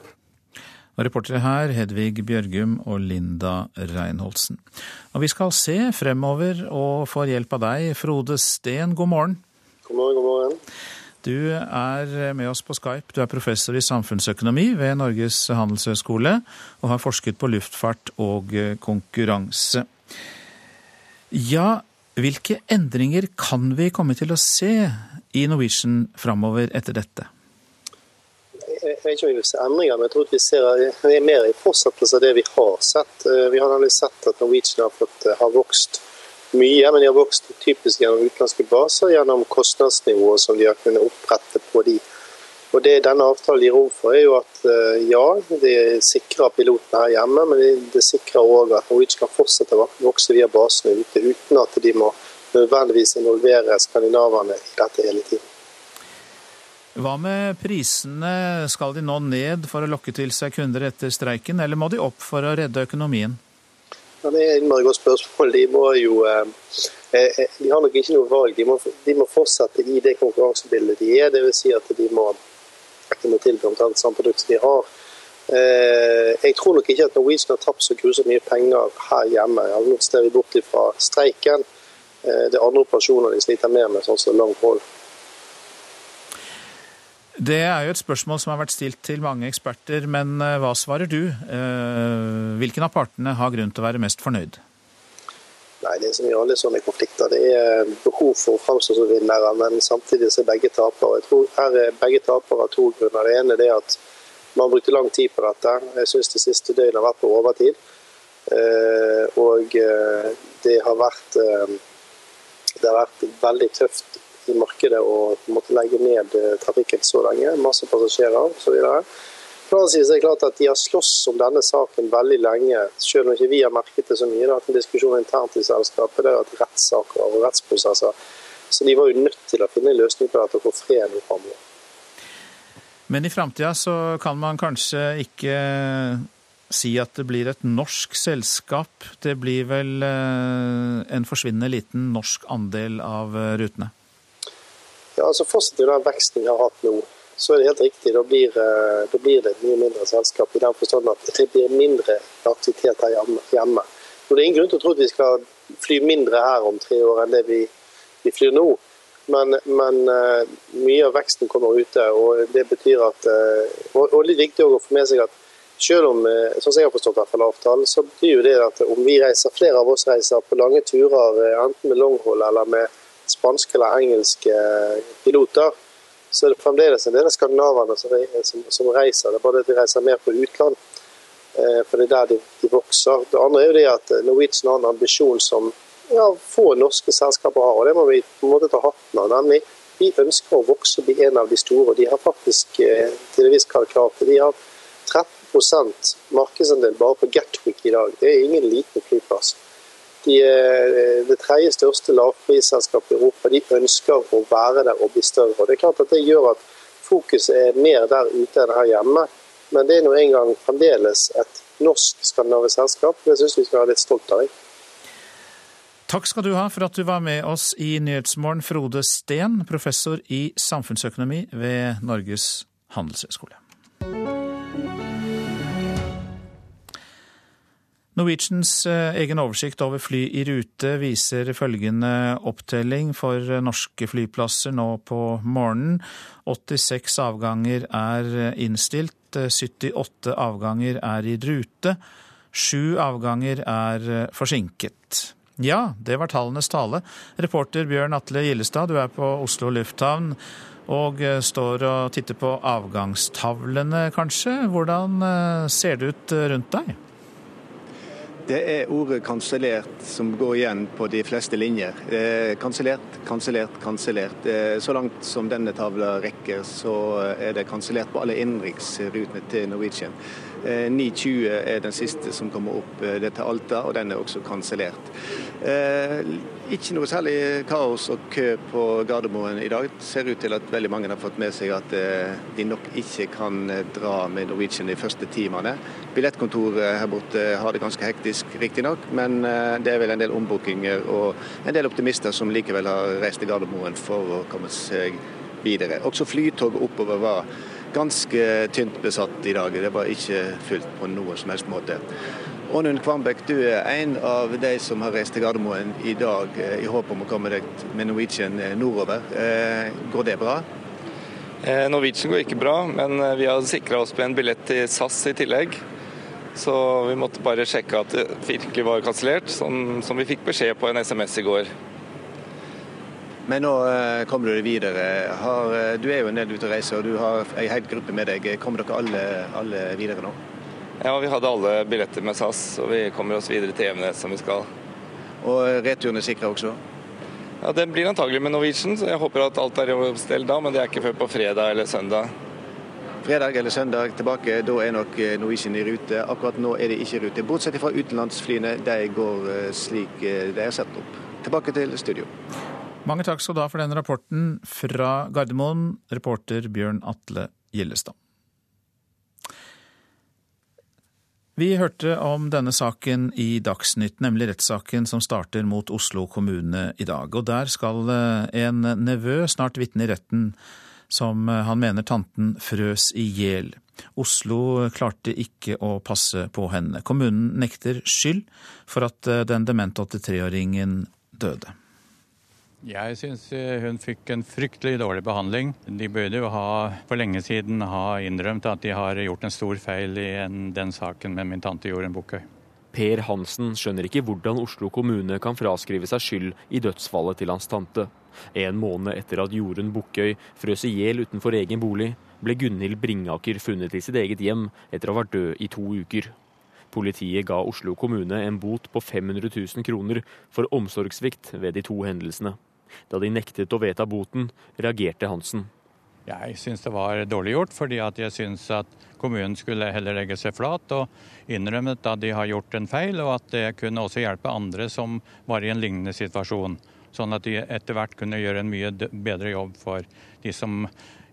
Og reportere her Hedvig Bjørgum og Linda Reinholdsen. Og vi skal se fremover og får hjelp av deg, Frode Steen. God morgen. God morgen, god morgen. Du er med oss på Skype. Du er professor i samfunnsøkonomi ved Norges handelshøyskole og har forsket på luftfart og konkurranse. Ja, hvilke endringer kan vi komme til å se i Norwegian framover etter dette? Jeg ikke om vi vil se endringer, men jeg tror at vi, ser, er mer i fortsettelse av det vi har sett. Vi har nemlig sett at Norwegian har, fått, har vokst mye, men de har vokst typisk gjennom utenlandske baser, gjennom kostnadsnivået som de har kunnet opprette på de. Og Det denne avtalen gir rom for, er jo at eh, ja, det sikrer pilotene her hjemme, men det, sikrer òg at Norwegian kan fortsette å vokse via basene ute, uten at de må nødvendigvis involvere skandinaverne i dette hele tiden. Hva med prisene, skal de nå ned for å lokke til seg kunder etter streiken, eller må de opp for å redde økonomien? Ja, det er et godt spørsmål. De må jo eh, eh, eh, de har nok ikke noe valg. De må, de må fortsette i det konkurransebildet de er. Dvs. Si at de må, de må tilby omtrent samme produkt som de har. Jeg tror nok ikke at Norwegian har tapt så grusomt mye penger her hjemme. Nå ser vi bort fra streiken. Det er andre operasjoner de sliter mer med, sånn som long hold. Det er jo et spørsmål som har vært stilt til mange eksperter, men eh, hva svarer du? Eh, hvilken av partene har grunn til å være mest fornøyd? Nei, Det som gjør alle sånne konflikter. Det er behov for å framstå som vinnere, men samtidig så er begge tapere. Jeg tror her er begge tapere av to grunner. Det ene er at man brukte lang tid på dette. Jeg syns det siste døgnet har vært på overtid. Eh, og det har vært, det har vært veldig tøft i markedet å måtte legge ned eh, trafikken så lenge. Masse passasjerer osv. På den siden side er det klart at De har slåss om denne saken veldig lenge, selv om ikke vi har merket det så mye. Det har vært en diskusjon internt i selskapet. Det har vært rettssaker og rettsprosesser Så de var jo nødt til å finne en løsning på dette og få fred framover. Men i framtida så kan man kanskje ikke si at det blir et norsk selskap. Det blir vel eh, en forsvinnende liten norsk andel av eh, rutene? Ja, altså Fortsetter den veksten vi har hatt nå, så er det helt riktig. Da blir, eh, da blir det et mye mindre selskap. I den forstand at det blir mindre aktivitet her hjemme. Og Det er ingen grunn til å tro at vi skal fly mindre her om tre år enn det vi, vi flyr nå. Men, men uh, mye av veksten kommer ute. og det betyr at, uh, og, og litt viktig å få med seg at selv om sånn som jeg har forstått hvert avtalen, så betyr jo det at om vi reiser, flere av oss reiser på lange turer, enten med longhold eller med spanske eller engelske piloter, så er det fremdeles en del av skandinavene som, som, som reiser. Det er bare at de reiser mer på utland. For det er der de, de, vokser. Det andre er jo det at Norwegian har en ambisjon som ja, få norske selskaper har. og Det må vi på en måte ta hatten av. nemlig Vi ønsker å vokse og bli en av de store. og De har faktisk eh, til en viss det. De har 13 markedsandel bare på Gatwick i dag. Det er ingen liten flyplass. De er eh, det tredje største lavprisselskapet i Europa. De ønsker å være der og bli større. og Det er klart at det gjør at fokuset er mer der ute enn her hjemme. Men det er nå engang fremdeles et norsk skandinavisk selskap. Det syns vi skal være litt stolt av. Takk skal du ha for at du var med oss i Nyhetsmorgen, Frode Steen, professor i samfunnsøkonomi ved Norges handelshøyskole. Norwegians eh, egen oversikt over fly i rute viser følgende opptelling for norske flyplasser nå på morgenen. 86 avganger er innstilt, 78 avganger er i rute. Sju avganger er forsinket. Ja, det var tallenes tale. Reporter Bjørn Atle Gillestad, du er på Oslo lufthavn og eh, står og titter på avgangstavlene, kanskje. Hvordan eh, ser det ut eh, rundt deg? Det er ordet 'kansellert' som går igjen på de fleste linjer. Kansellert, kansellert, kansellert. Så langt som denne tavla rekker, så er det kansellert på alle innenriksrutene til Norwegian. 9.20 er den siste som kommer opp det til Alta, og den er også kansellert. Eh, ikke noe særlig kaos og kø på Gardermoen i dag. Det ser ut til at veldig mange har fått med seg at eh, de nok ikke kan eh, dra med Norwegian de første timene. Billettkontoret her borte har det ganske hektisk, riktignok, men det er vel en del ombookinger og en del optimister som likevel har reist til Gardermoen for å komme seg videre. Også flytoget oppover var ganske tynt besatt i dag. Det var ikke fullt på noen som helst måte. Ånund Kvambekk, du er en av de som har reist til Gardermoen i dag eh, i håp om å komme deg med Norwegian eh, nordover. Eh, går det bra? Norwegian går ikke bra, men vi har sikra oss på en billett til SAS i tillegg. Så vi måtte bare sjekke at det virkelig var kansellert, som, vi fikk beskjed på en SMS i går. Men nå kommer du deg videre. Har, du er jo en del ute og reiser, og du har ei hel gruppe med deg. Kommer dere alle, alle videre nå? Ja, vi hadde alle billetter med SAS, og vi kommer oss videre til Evenes som vi skal. Og returen er sikra også? Ja, Den blir antagelig med Norwegian, så jeg håper at alt er i stell da, men det er ikke før på fredag eller søndag. Fredag eller søndag tilbake, da er nok eh, Norwegian i rute. Akkurat nå er de ikke i rute, bortsett fra utenlandsflyene. De går eh, slik eh, de er satt opp. Tilbake til studio. Mange takk skal du ha for den rapporten fra Gardermoen, reporter Bjørn Atle Gjellestad. Vi hørte om denne saken i Dagsnytt, nemlig rettssaken som starter mot Oslo kommune i dag. Og der skal eh, en nevø snart vitne i retten som eh, han mener tanten frøs i hjel. Oslo klarte ikke å passe på henne. Kommunen nekter skyld for at eh, den demente 83-åringen døde. Jeg syns eh, hun fikk en fryktelig dårlig behandling. De burde jo ha, for lenge siden ha innrømt at de har gjort en stor feil i en, den saken med min tante Jorunn Bukkøy. Per Hansen skjønner ikke hvordan Oslo kommune kan fraskrive seg skyld i dødsfallet til hans tante. En måned etter at Jorunn Bukkøy frøs i hjel utenfor egen bolig, ble Gunhild Bringaker funnet i sitt eget hjem etter å ha vært død i to uker. Politiet ga Oslo kommune en bot på 500 000 kroner for omsorgssvikt ved de to hendelsene. Da de nektet å vedta boten, reagerte Hansen. Jeg syns det var dårlig gjort, fordi jeg syns at kommunen skulle heller legge seg flat og innrømmet at de har gjort en feil, og at det kunne også hjelpe andre som var i en lignende situasjon. sånn at de etter hvert kunne gjøre en mye bedre jobb for de som,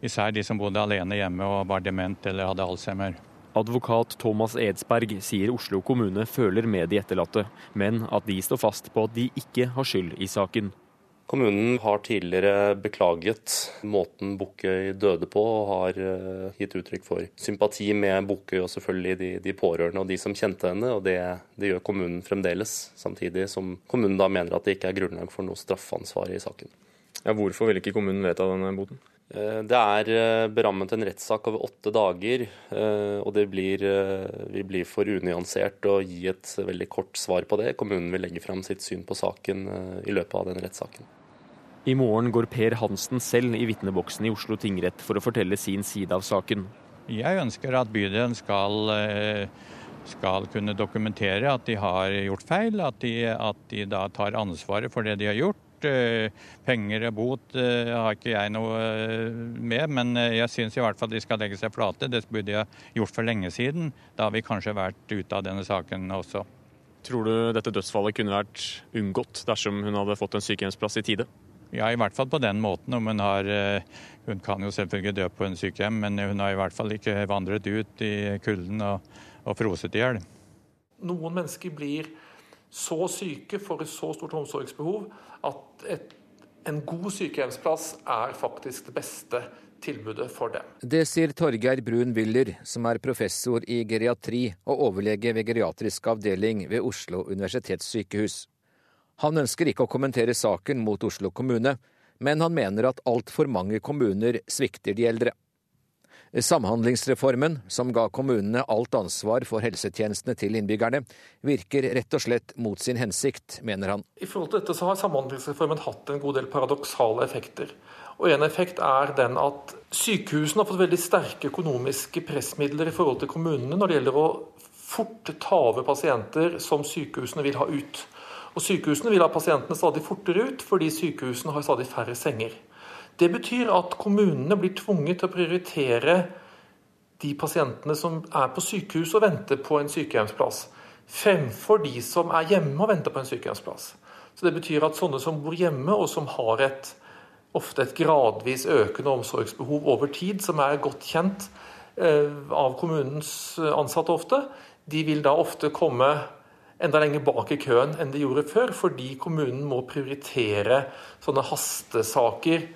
især de som bodde alene hjemme og var dement eller hadde alzheimer. Advokat Thomas Edsberg sier Oslo kommune føler med de etterlatte, men at de står fast på at de ikke har skyld i saken. Kommunen har tidligere beklaget måten Bukkøy døde på, og har eh, gitt uttrykk for sympati med Bukkøy og selvfølgelig de, de, pårørende og de som kjente henne. og det, det, gjør kommunen fremdeles, samtidig som kommunen da mener at det ikke er grunnlag for noe straffansvar i saken. Ja, hvorfor vil ikke kommunen vedta denne boten? Eh, det er eh, berammet en rettssak over åtte dager, og det blir, vi blir for unyansert å gi et veldig kort svar på det. Kommunen vil legge fram sitt syn på saken i løpet av den rettssaken. I morgen går Per Hansen selv i vitneboksen i Oslo tingrett for å fortelle sin side av saken. Jeg ønsker at bydelen skal, eh, skal kunne dokumentere at de har gjort feil, at de, at de da tar ansvaret for det de har gjort. Eh, penger og bot eh, har ikke jeg noe med, men jeg syns i hvert fall de skal legge seg flate. Det burde jeg gjort for lenge siden. Da har vi kanskje vært ute av denne saken også. Tror du dette dødsfallet kunne vært unngått dersom hun hadde fått en sykehjemsplass i tide? Ja, i hvert fall på den måten. Om hun har eh, Hun kan jo selvfølgelig dø på en sykehjem, men hun har i hvert fall ikke vandret ut i kulden og, og froset i hjel. Noen mennesker blir så syke, for et så stort omsorgsbehov, at et, en god sykehjemsplass er faktisk det beste tilbudet for dem. Det sier Torgeir Brun Wyller, som er professor i geriatri og overlege ved geriatrisk avdeling ved Oslo universitetssykehus. Han ønsker ikke å kommentere saken mot Oslo kommune, men han mener at altfor mange kommuner svikter de eldre. Samhandlingsreformen, som ga kommunene alt ansvar for helsetjenestene til innbyggerne, virker rett og slett mot sin hensikt, mener han. I forhold til dette så har Samhandlingsreformen hatt en god del paradoksale effekter. Og En effekt er den at sykehusene har fått veldig sterke økonomiske pressmidler i forhold til kommunene når det gjelder å fort ta over pasienter som sykehusene vil ha ut. Og Sykehusene vil ha pasientene stadig fortere ut, fordi sykehusene har stadig færre senger. Det betyr at kommunene blir tvunget til å prioritere de pasientene som er på sykehus og venter på en sykehjemsplass, fremfor de som er hjemme og venter på en sykehjemsplass. Så Det betyr at sånne som bor hjemme, og som har et, ofte et gradvis økende omsorgsbehov over tid, som er godt kjent eh, av kommunens ansatte ofte, de vil da ofte komme enda lenger bak i køen enn de gjorde før, fordi kommunen må prioritere sånne hastesaker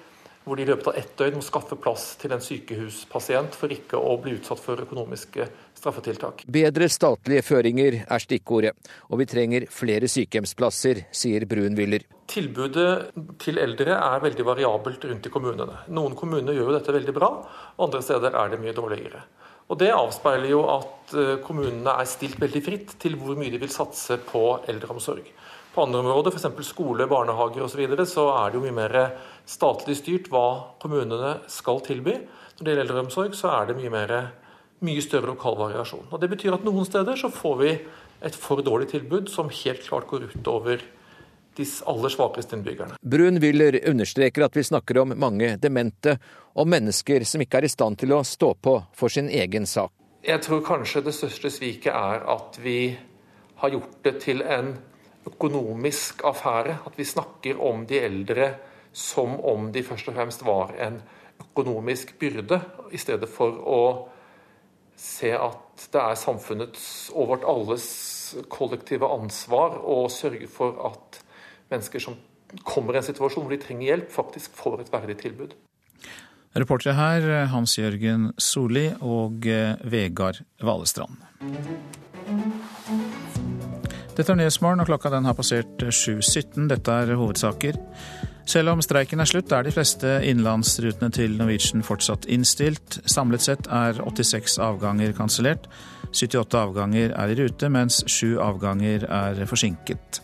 hvor de i løpet av ett døgn må skaffe plass til en sykehuspasient for ikke å bli utsatt for økonomiske straffetiltak. Bedre statlige føringer er stikkordet, og vi trenger flere sykehjemsplasser, sier Brunwiller. Tilbudet til eldre er veldig variabelt rundt i kommunene. Noen kommuner gjør jo dette veldig bra, andre steder er det mye dårligere. Og Det avspeiler jo at eh, kommunene er stilt veldig fritt til hvor mye de vil satse på eldreomsorg. På andre områder, f.eks. skole, barnehager osv., så, videre, så er det jo mye mer statlig styrt hva kommunene skal tilby. Når det gjelder eldreomsorg, så er det mye, mer, mye større lokal variasjon. Og Det betyr at noen steder så får vi et for dårlig tilbud som helt klart går utover de aller svakeste innbyggerne. Brun Wyller understreker at vi snakker om mange demente, og mennesker som ikke er i stand til å stå på for sin egen sak. Jeg tror kanskje det største sviket er at vi har gjort det til en økonomisk affære. At vi snakker om de eldre som om de først og fremst var en økonomisk byrde, i stedet for å se at det er samfunnets og vårt alles kollektive ansvar å sørge for at mennesker som kommer i en situasjon hvor de trenger hjelp, faktisk får et verdig tilbud. Reportere her Hans Jørgen Solli og Vegard Valestrand. Dette er Nyhetsmorgen, og klokka den har passert 7.17. Dette er hovedsaker. Selv om streiken er slutt, er de fleste innenlandsrutene til Norwegian fortsatt innstilt. Samlet sett er 86 avganger kansellert. 78 avganger er i rute, mens 7 avganger er forsinket.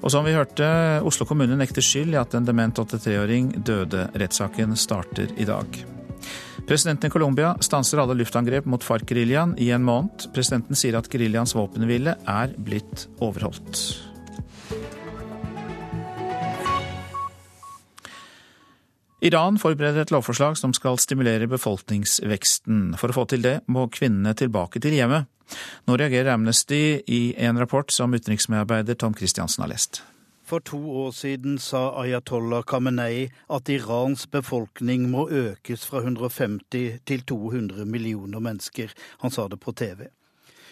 Og som vi hørte, Oslo kommune nekter skyld i at en dement 83-åring døde. Rettssaken starter i dag. Presidenten i Colombia stanser alle luftangrep mot FARC-geriljaen i en måned. Presidenten sier at geriljaens våpenhvile er blitt overholdt. Iran forbereder et lovforslag som skal stimulere befolkningsveksten. For å få til det må kvinnene tilbake til hjemmet. Nå reagerer Amnesty i en rapport som utenriksmedarbeider Tom Christiansen har lest. For to år siden sa ayatollah Khamenei at Irans befolkning må økes fra 150 til 200 millioner mennesker. Han sa det på TV.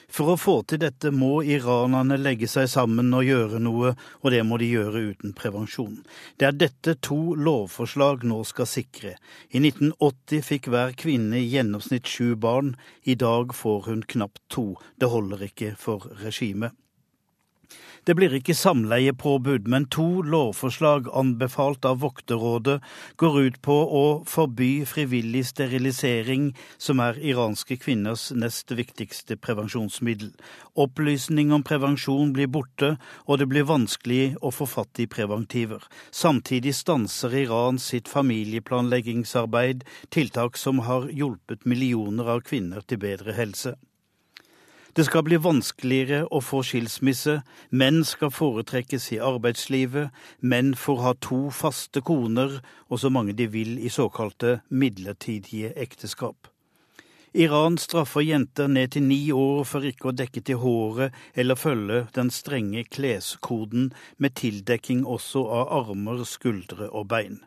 For å få til dette må iranerne legge seg sammen og gjøre noe, og det må de gjøre uten prevensjon. Det er dette to lovforslag nå skal sikre. I 1980 fikk hver kvinne i gjennomsnitt sju barn, i dag får hun knapt to. Det holder ikke for regimet. Det blir ikke samleiepåbud, men to lovforslag anbefalt av Vokterrådet går ut på å forby frivillig sterilisering, som er iranske kvinners nest viktigste prevensjonsmiddel. Opplysning om prevensjon blir borte, og det blir vanskelig å få fatt i preventiver. Samtidig stanser Iran sitt familieplanleggingsarbeid, tiltak som har hjulpet millioner av kvinner til bedre helse. Det skal bli vanskeligere å få skilsmisse, menn skal foretrekkes i arbeidslivet, menn får ha to faste koner og så mange de vil i såkalte midlertidige ekteskap. Iran straffer jenter ned til ni år for ikke å dekke til håret eller følge den strenge kleskoden med tildekking også av armer, skuldre og bein.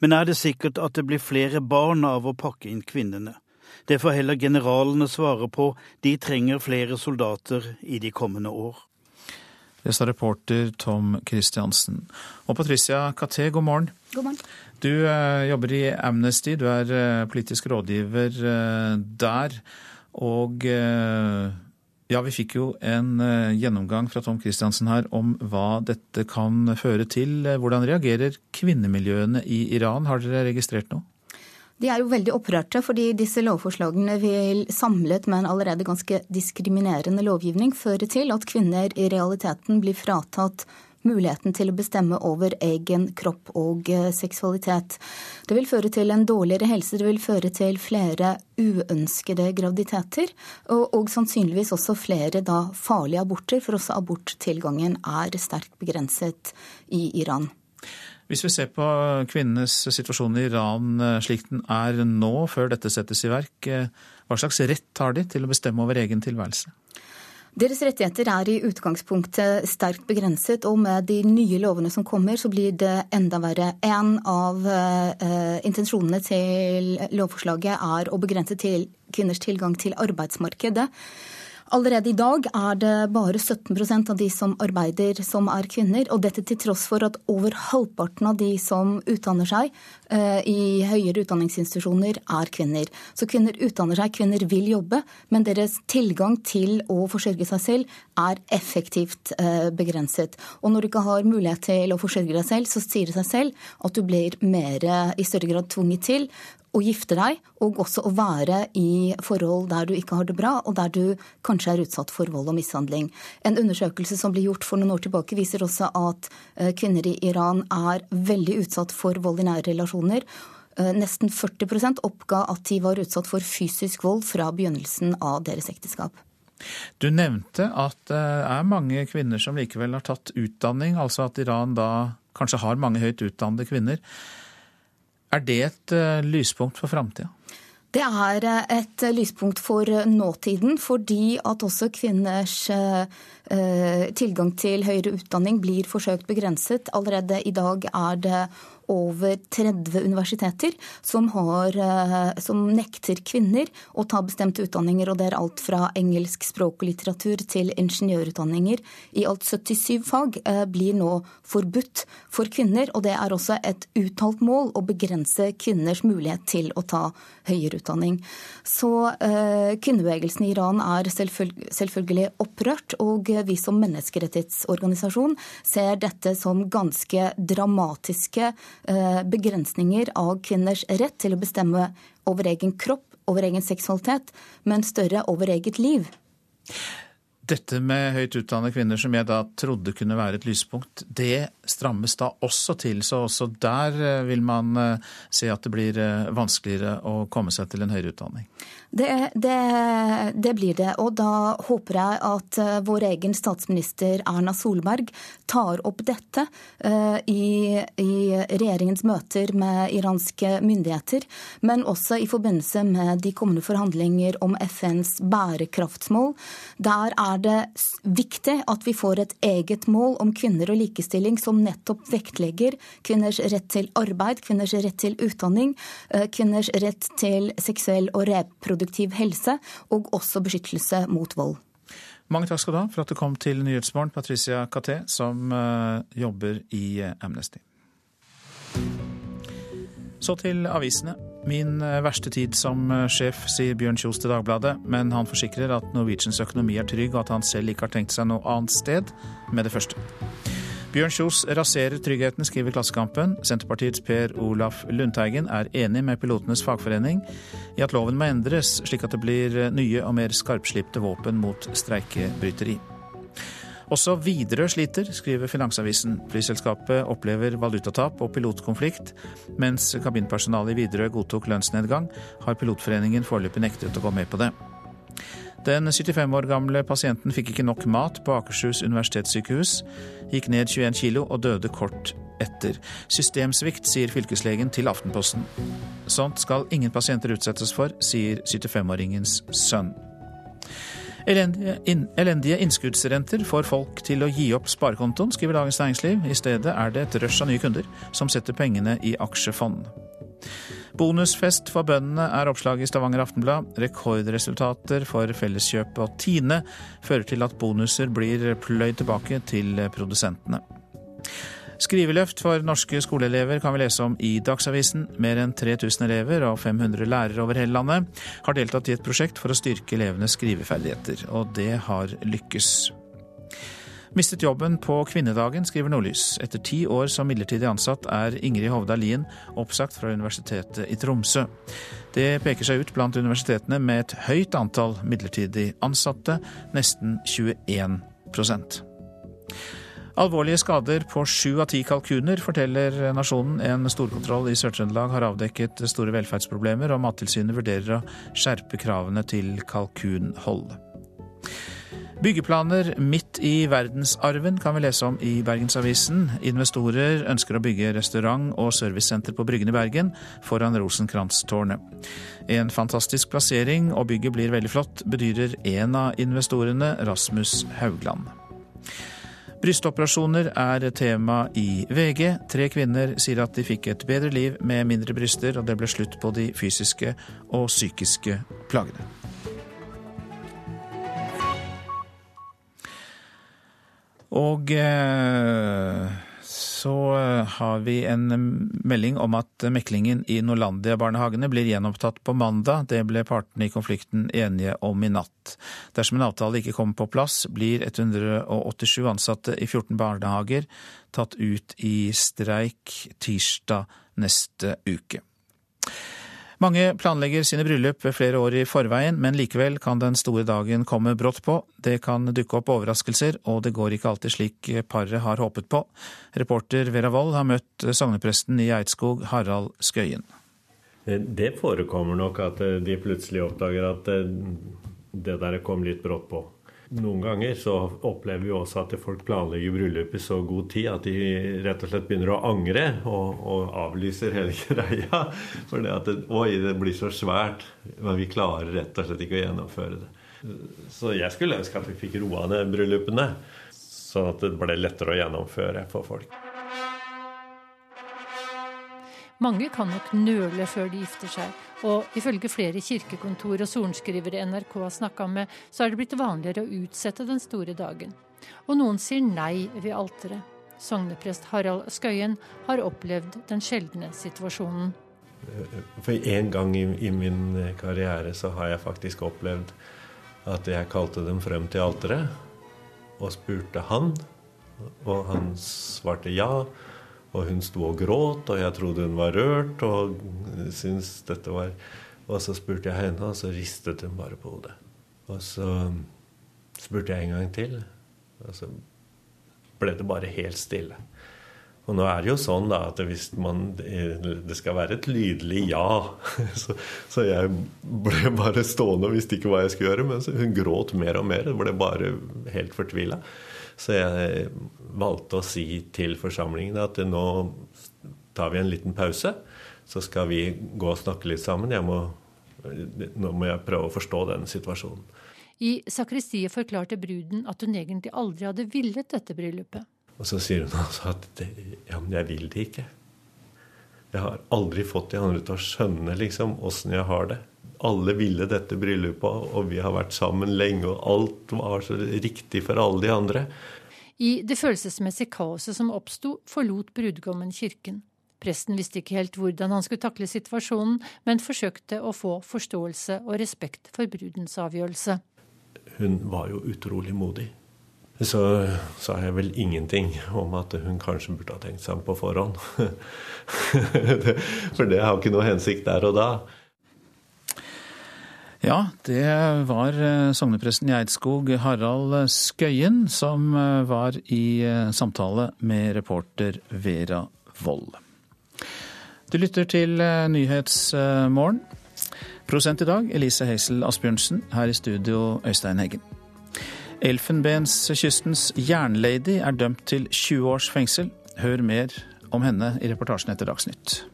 Men er det sikkert at det blir flere barn av å pakke inn kvinnene? Det får heller generalene svare på, de trenger flere soldater i de kommende år. Det sa reporter Tom Christiansen. Og Patricia Caté, god morgen. God morgen. Du eh, jobber i Amnesty, du er eh, politisk rådgiver eh, der. Og ja, vi fikk jo en gjennomgang fra Tom Christiansen her om hva dette kan føre til. Hvordan reagerer kvinnemiljøene i Iran? Har dere registrert noe? De er jo veldig opprørte, fordi disse lovforslagene vil samlet med en allerede ganske diskriminerende lovgivning føre til at kvinner i realiteten blir fratatt muligheten til å bestemme over egen kropp og eh, seksualitet. Det vil føre til en dårligere helse, det vil føre til flere uønskede graviditeter, og, og sannsynligvis også flere da farlige aborter, for også aborttilgangen er sterkt begrenset i Iran. Hvis vi ser på kvinnenes situasjon i Iran eh, slik den er nå, før dette settes i verk, eh, hva slags rett har de til å bestemme over egen tilværelse? Deres rettigheter er i utgangspunktet sterkt begrenset, og med de nye lovene som kommer, så blir det enda verre. En av uh, intensjonene til lovforslaget er å begrense til kvinners tilgang til arbeidsmarkedet. Allerede i dag er det bare 17% av de som arbeider, som er kvinner. Og dette til tross for at over halvparten av de som utdanner seg uh, i høyere utdanningsinstitusjoner, er kvinner. Så kvinner utdanner seg, kvinner vil jobbe, men deres tilgang til å forsørge seg selv er effektivt uh, begrenset. Og når du ikke har mulighet til å forsørge deg selv, så sier det seg selv at du blir mer, i større grad tvunget til å gifte deg, og også å være i forhold der du ikke har det bra, og der du kanskje er utsatt for vold og mishandling. En undersøkelse som ble gjort for noen år tilbake, viser også at eh, kvinner i Iran er veldig utsatt for vold i nære relasjoner. Eh, nesten 40% oppga at de var utsatt for fysisk vold fra begynnelsen av deres ekteskap. Du nevnte at det er mange kvinner som likevel har tatt utdanning, altså at Iran da kanskje har mange høyt utdannede kvinner. Er det et uh, lyspunkt for framtida? Det er eh, et lyspunkt for nåtiden, fordi at også kvinners tilgang til høyere utdanning blir forsøkt begrenset. Allerede i dag er det over 30 universiteter som, har, eh, som, nekter kvinner å ta bestemte utdanninger. og Det er alt fra engelsk språk og litteratur til ingeniørutdanninger. I alt 77 fag eh, blir nå forbudt for kvinner. og Det er også et uttalt mål å begrense kvinners mulighet til å ta høyere utdanning. Så eh, kvinnebevegelsen i Iran er selvfølgelig opprørt, og vi som menneskerettighetsorganisasjon ser dette som ganske dramatiske begrensninger av kvinners rett til å bestemme over egen kropp, over egen seksualitet, men større over eget liv. Dette med høyt utdannede kvinner, som jeg da trodde kunne være et lyspunkt, det strammes da også til. Så også der eh, vil man eh, se at det blir vanskeligere å komme seg til en høyere utdanning. Det, det, det, blir det. Og da håper jeg at uh, vår egen statsminister Erna Solberg tar opp dette uh, i, i, regjeringens møter med iranske myndigheter, men også i forbindelse med de kommende forhandlinger om FNs bærekraftsmål. Der er det viktig at vi får et eget mål om kvinner og likestilling som nettopp vektlegger kvinners rett til arbeid, kvinners rett til utdanning, uh, kvinners rett til seksuell og reproduksjon reproduktiv helse og også beskyttelse mot vold. Mange takk skal du ha for at du kom til Nyhetsmorgen, Patricia Caté, som uh, jobber i uh, Amnesty. Så til avisene. Min uh, verste tid som sjef, sier Bjørn Kjos til Dagbladet, men han forsikrer at Norwegians økonomi er trygg, og at han selv ikke har tenkt seg noe annet sted med det første. Bjørn Kjos raserer tryggheten, skriver Klassekampen. Senterpartiets Per Olaf Lundteigen er enig med pilotenes fagforening i at loven må endres, slik at det blir nye og mer skarpslipte våpen mot streikebryteri. Også Widerøe sliter, skriver Finansavisen. Flyselskapet opplever valutatap og pilotkonflikt. Mens kabinpersonalet i Widerøe godtok lønnsnedgang, har Pilotforeningen foreløpig nektet å gå med på det. Den 75 år gamle pasienten fikk ikke nok mat på Akershus universitetssykehus, gikk ned 21 kilo og døde kort etter. Systemsvikt, sier fylkeslegen til Aftenposten. Sånt skal ingen pasienter utsettes for, sier 75-åringens sønn. Elendige, in, elendige innskuddsrenter får folk til å gi opp sparekontoen, skriver Dagens Næringsliv. I stedet er det et rush av nye kunder som setter pengene i aksjefond. Bonusfest for bøndene er oppslaget i Stavanger Aftenblad. Rekordresultater for Felleskjøpet og Tine fører til at bonuser blir pløyd tilbake til produsentene. Skriveløft for norske skoleelever kan vi lese om i Dagsavisen. Mer enn 3000 elever og 500 lærere over hele landet har deltatt i et prosjekt for å styrke elevenes skriveferdigheter, og det har lykkes. Mistet jobben på kvinnedagen, skriver Nordlys. Etter ti år som midlertidig ansatt er Ingrid Hovda Lien oppsagt fra Universitetet i Tromsø. Det peker seg ut blant universitetene med et høyt antall midlertidig ansatte, nesten 21% Alvorlige skader på sju av ti kalkuner, forteller Nasjonen. En storkontroll i Sør-Trøndelag har avdekket store velferdsproblemer, og Mattilsynet vurderer å skjerpe kravene til kalkunhold. Byggeplaner midt i verdensarven kan vi lese om i Bergensavisen. Investorer ønsker å bygge restaurant og servicesenter på Bryggen i Bergen foran Rosenkrantz-tårnet. En fantastisk plassering, og bygget blir veldig flott, bedyrer en av investorene, Rasmus Haugland. Brystoperasjoner er tema i VG. Tre kvinner sier at de fikk et bedre liv med mindre bryster, og det ble slutt på de fysiske og psykiske plagene. Og eh, så har vi en melding om at meklingen i Norlandia-barnehagene blir gjenopptatt på mandag. Det ble partene i konflikten enige om i natt. Dersom en avtale ikke kommer på plass, blir 187 ansatte i 14 barnehager tatt ut i streik tirsdag neste uke. Mange planlegger sine bryllup ved flere år i forveien, men likevel kan den store dagen komme brått på. Det kan dukke opp overraskelser, og det går ikke alltid slik paret har håpet på. Reporter Vera Wold har møtt sognepresten i Eidskog, Harald Skøyen. Det forekommer nok at de plutselig oppdager at det der kom litt brått på. Noen ganger så opplever vi også at folk planlegger bryllup i så god tid at de rett og slett begynner å angre og, og avlyser hele greia. For det at det, oi, det blir så svært. Men vi klarer rett og slett ikke å gjennomføre det. Så jeg skulle ønske at vi fikk roa ned bryllupene. Sånn at det ble lettere å gjennomføre for folk. Mange kan nok nøle før de gifter seg, og ifølge flere kirkekontor og sorenskrivere NRK har snakka med, så er det blitt vanligere å utsette den store dagen. Og noen sier nei ved alteret. Sogneprest Harald Skøyen har opplevd den sjeldne situasjonen. For en gang i, i min karriere så har jeg faktisk opplevd at jeg kalte dem frem til alteret og spurte han, og han svarte ja. Og hun sto og gråt, og jeg trodde hun var rørt. Og syntes dette var Og så spurte jeg henne, og så ristet hun bare på hodet. Og så spurte jeg en gang til, og så ble det bare helt stille. Og nå er det jo sånn da at hvis man, det skal være et lydelig ja. Så, så, jeg ble bare stående og visste ikke hva jeg skulle gjøre. Men hun gråt mer og mer. Det ble bare helt fortvila. Så jeg valgte å si til forsamlingen at nå tar vi en liten pause. Så skal vi gå og snakke litt sammen. Må, nå må jeg prøve å forstå den situasjonen. I sakristiet forklarte bruden at hun egentlig aldri hadde villet dette bryllupet. Og så sier hun altså at det, ja, men jeg vil det ikke. Jeg har aldri fått de andre til å skjønne liksom åssen jeg har det. Alle ville dette bryllupet, og vi har vært sammen lenge, og alt var så riktig for alle de andre. I det følelsesmessige kaoset som oppsto, forlot brudgommen kirken. Presten visste ikke helt hvordan han skulle takle situasjonen, men forsøkte å få forståelse og respekt for brudens avgjørelse. Hun var jo utrolig modig så sa jeg vel ingenting om at hun kanskje burde ha tenkt seg om på forhånd. For det har ikke noe hensikt der og da. Ja, det var eh, sognepresten i Eidskog, Harald Skøyen, som eh, var i eh, samtale med reporter Vera Wold. Du lytter til Nyhetsmorgen. Prosent i dag, Elise Heisel Asbjørnsen. Her i studio, Øystein Heggen. Elfenbenskystens jernlady er dømt til 20 års fengsel. Hør mer om henne i reportasjen etter Dagsnytt.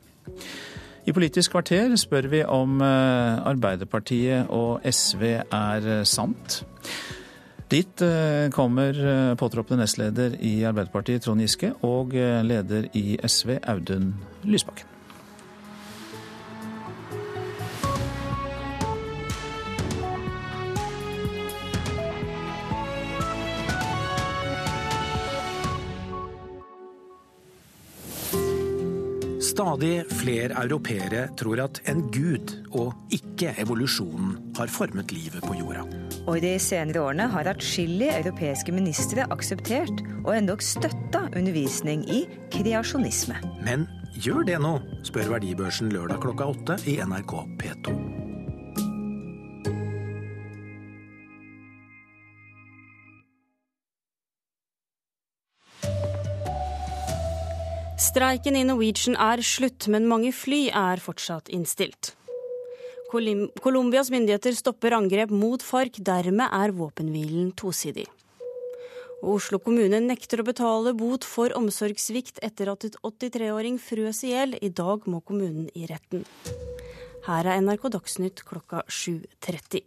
I Politisk kvarter spør vi om eh, Arbeiderpartiet og SV er eh, sant. Dit eh, kommer påtroppende nestleder i Arbeiderpartiet Trond Giske og leder i SV Audun Lysbakken. Stadig flere europeere tror at en gud, og ikke evolusjonen, har formet livet på jorda. Og i de senere årene har atskillige europeiske ministre akseptert og endog støtta undervisning i kreasjonisme. Men gjør det nå, spør Verdibørsen lørdag klokka åtte i NRK P2. Streiken i Norwegian er slutt, men mange fly er fortsatt innstilt. Colombias myndigheter stopper angrep mot FARC, dermed er våpenhvilen tosidig. Oslo kommune nekter å betale bot for omsorgssvikt etter at et 83-åring frøs i hjel. I dag må kommunen i retten. Her er NRK Dagsnytt klokka 7.30.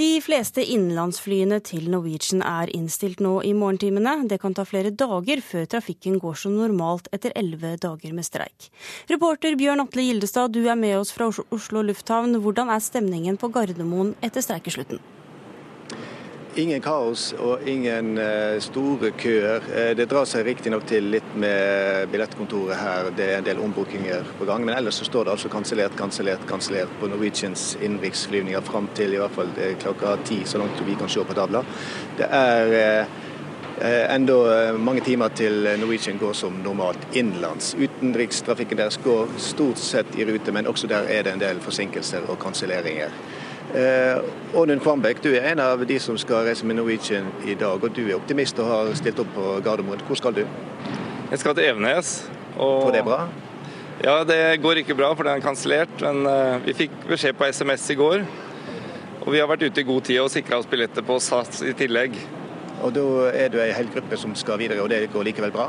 De fleste innenlandsflyene til Norwegian er innstilt nå i morgentimene. Det kan ta flere dager før trafikken går som normalt etter elleve dager med streik. Reporter Bjørn Atle Gildestad, du er med oss fra Oslo lufthavn. Hvordan er stemningen på Gardermoen etter streikeslutten? Ingen kaos og ingen uh, store køer. Uh, det drar seg riktignok til litt med billettkontoret her. Det er en del ombookinger på gang. Men ellers så står det altså kansellert, kansellert, kansellert på Norwegians innenriksflyvninger fram til i hvert fall klokka ti, så langt vi kan se på tavla. Det er enda mange timer til Norwegian går som normalt innenlands. Utenrikstrafikken deres går stort sett i rute, men også der er det en del forsinkelser og kanselleringer. Eh, Ånund Kvambekk, du er en av de som skal reise med Norwegian i dag. Og du er optimist og har stilt opp på Gardermoen. Hvor skal du? Jeg skal til Evenes. Og Går det bra? Ja, det går ikke bra, for den er kansellert. Men uh, vi fikk beskjed på SMS i går. Og vi har vært ute i god tid og sikra oss billetter på SAS i tillegg. Og da er du ei hel gruppe som skal videre, og det går likevel bra?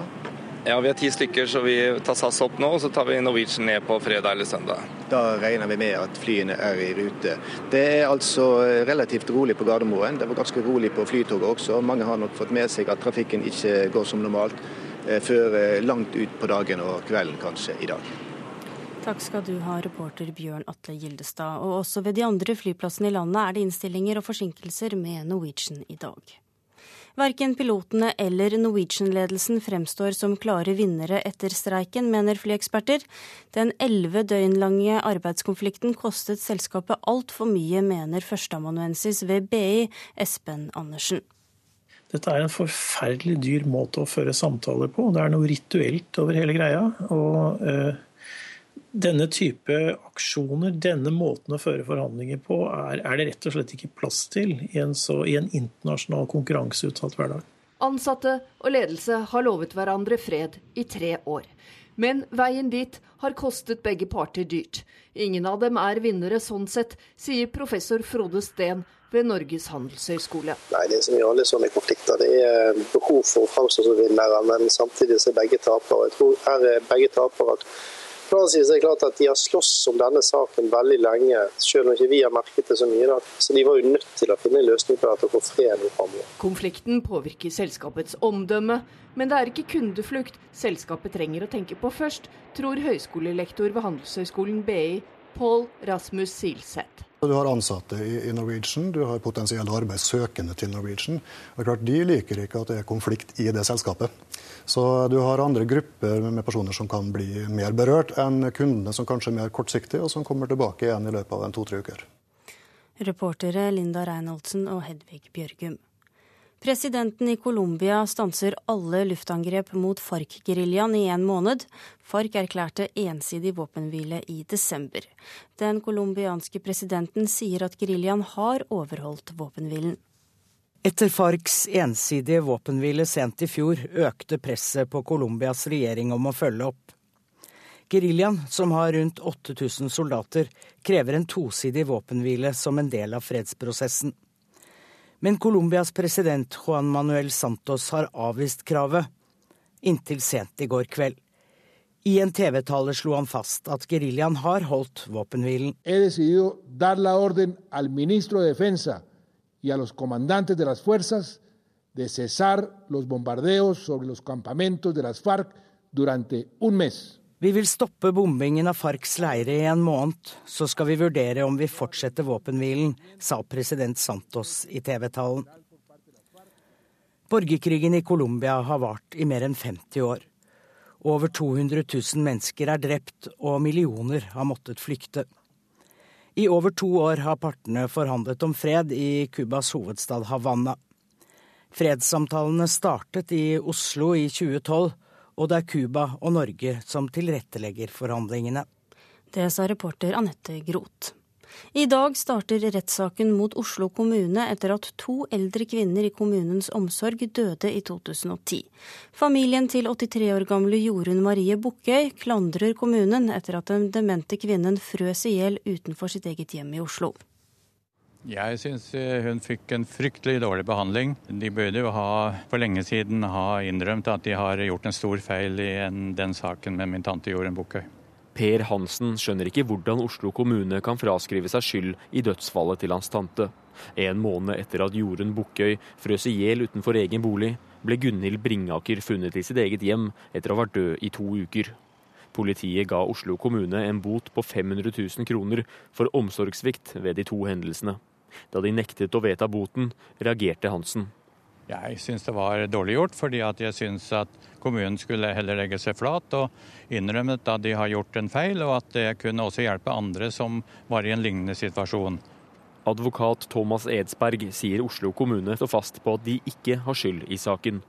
Ja, vi er ti stykker, så vi tar SAS opp nå, og så tar vi Norwegian ned på fredag eller søndag. Da regner vi med at flyene er i rute. Det er altså relativt rolig på Gardermoen. Det var ganske rolig på Flytoget også. Mange har nok fått med seg at trafikken ikke går som normalt eh, før eh, langt ut på dagen og kvelden kanskje i dag. Takk skal du ha, reporter Bjørn Atle Gildestad. Og også ved de andre flyplassene i landet er det innstillinger og forsinkelser med Norwegian i dag. Verken pilotene eller Norwegian-ledelsen fremstår som klare vinnere etter streiken, mener flyeksperter. Den elleve døgn lange arbeidskonflikten kostet selskapet altfor mye, mener førsteamanuensis ved BI, Espen Andersen. Dette er en forferdelig dyr måte å føre samtaler på. Det er noe rituelt over hele greia. og... Eh, denne type aksjoner, denne måten å føre forhandlinger på, er, er, det rett og slett ikke plass til i en, så, i en internasjonal konkurranseutsatt hverdag. Ansatte og ledelse har lovet hverandre fred i tre år. Men veien dit har kostet begge parter dyrt. Ingen av dem er vinnere sånn sett, sier professor Frode Steen ved Norges handelshøyskole. Nei, Det er som gjør alle sånne konflikter. Det er behov for å framstå som vinnere, men samtidig er begge tapere. Jeg tror her er begge tapere. På den siden er det klart at De har slåss om denne saken veldig lenge, selv om ikke vi har merket det så mye. Da. Så De var jo nødt til å finne en løsning på dette og få fred framover. Konflikten påvirker selskapets omdømme, men det er ikke kundeflukt selskapet trenger å tenke på først, tror høyskolelektor ved Handelshøyskolen BI, Pål Rasmus Silseth. Du har ansatte i Norwegian, du har potensielle arbeidssøkende til Norwegian. Og klart, De liker ikke at det er konflikt i det selskapet. Så du har andre grupper med personer som kan bli mer berørt enn kundene som kanskje er mer kortsiktige, og som kommer tilbake igjen i løpet av en to-tre uker. Reportere Linda Reinholdsen og Hedvig Bjørgum. Presidenten i Colombia stanser alle luftangrep mot FARC-geriljaen i en måned. FARC erklærte ensidig våpenhvile i desember. Den colombianske presidenten sier at geriljaen har overholdt våpenhvilen. Etter FARCs ensidige våpenhvile sent i fjor økte presset på Colombias regjering om å følge opp. Geriljaen, som har rundt 8000 soldater, krever en tosidig våpenhvile som en del av fredsprosessen. Men Colombias president Juan Manuel Santos har avvist kravet, inntil sent i går kveld. I en TV-tale slo han fast at geriljaen har holdt våpenhvilen. de cesar los bombardeos sobre los campamentos de las FARC durante un mes. Vi vil stoppe bombingen av FARCs leire i en måned, så skal vi vurdere om vi fortsetter våpenhvilen, sa president Santos i TV-talen. Borgerkrigen i Colombia har vart i mer enn 50 år. Over 200 000 mennesker er drept, og millioner har måttet flykte. I over to år har partene forhandlet om fred i Cubas hovedstad Havanna. Fredssamtalene startet i Oslo i 2012, og det er Cuba og Norge som tilrettelegger forhandlingene. Det sa reporter Anette Groth. I dag starter rettssaken mot Oslo kommune etter at to eldre kvinner i kommunens omsorg døde i 2010. Familien til 83 år gamle Jorunn Marie Bukkøy klandrer kommunen etter at den demente kvinnen frøs i hjel utenfor sitt eget hjem i Oslo. Jeg syns eh, hun fikk en fryktelig dårlig behandling. De burde jo ha, for lenge siden ha innrømt at de har gjort en stor feil i en, den saken med min tante Jorunn Bukkøy. Per Hansen skjønner ikke hvordan Oslo kommune kan fraskrive seg skyld i dødsfallet til hans tante. En måned etter at Jorunn Bukkøy frøs i hjel utenfor egen bolig, ble Gunhild Bringaker funnet i sitt eget hjem etter å ha vært død i to uker. Politiet ga Oslo kommune en bot på 500 000 kroner for omsorgssvikt ved de to hendelsene. Da de nektet å vedta boten, reagerte Hansen. Jeg syns det var dårlig gjort, fordi jeg syns at kommunen skulle heller legge seg flat og innrømmet at de har gjort en feil, og at det kunne også hjelpe andre som var i en lignende situasjon. Advokat Thomas Edsberg sier Oslo kommune står fast på at de ikke har skyld i saken.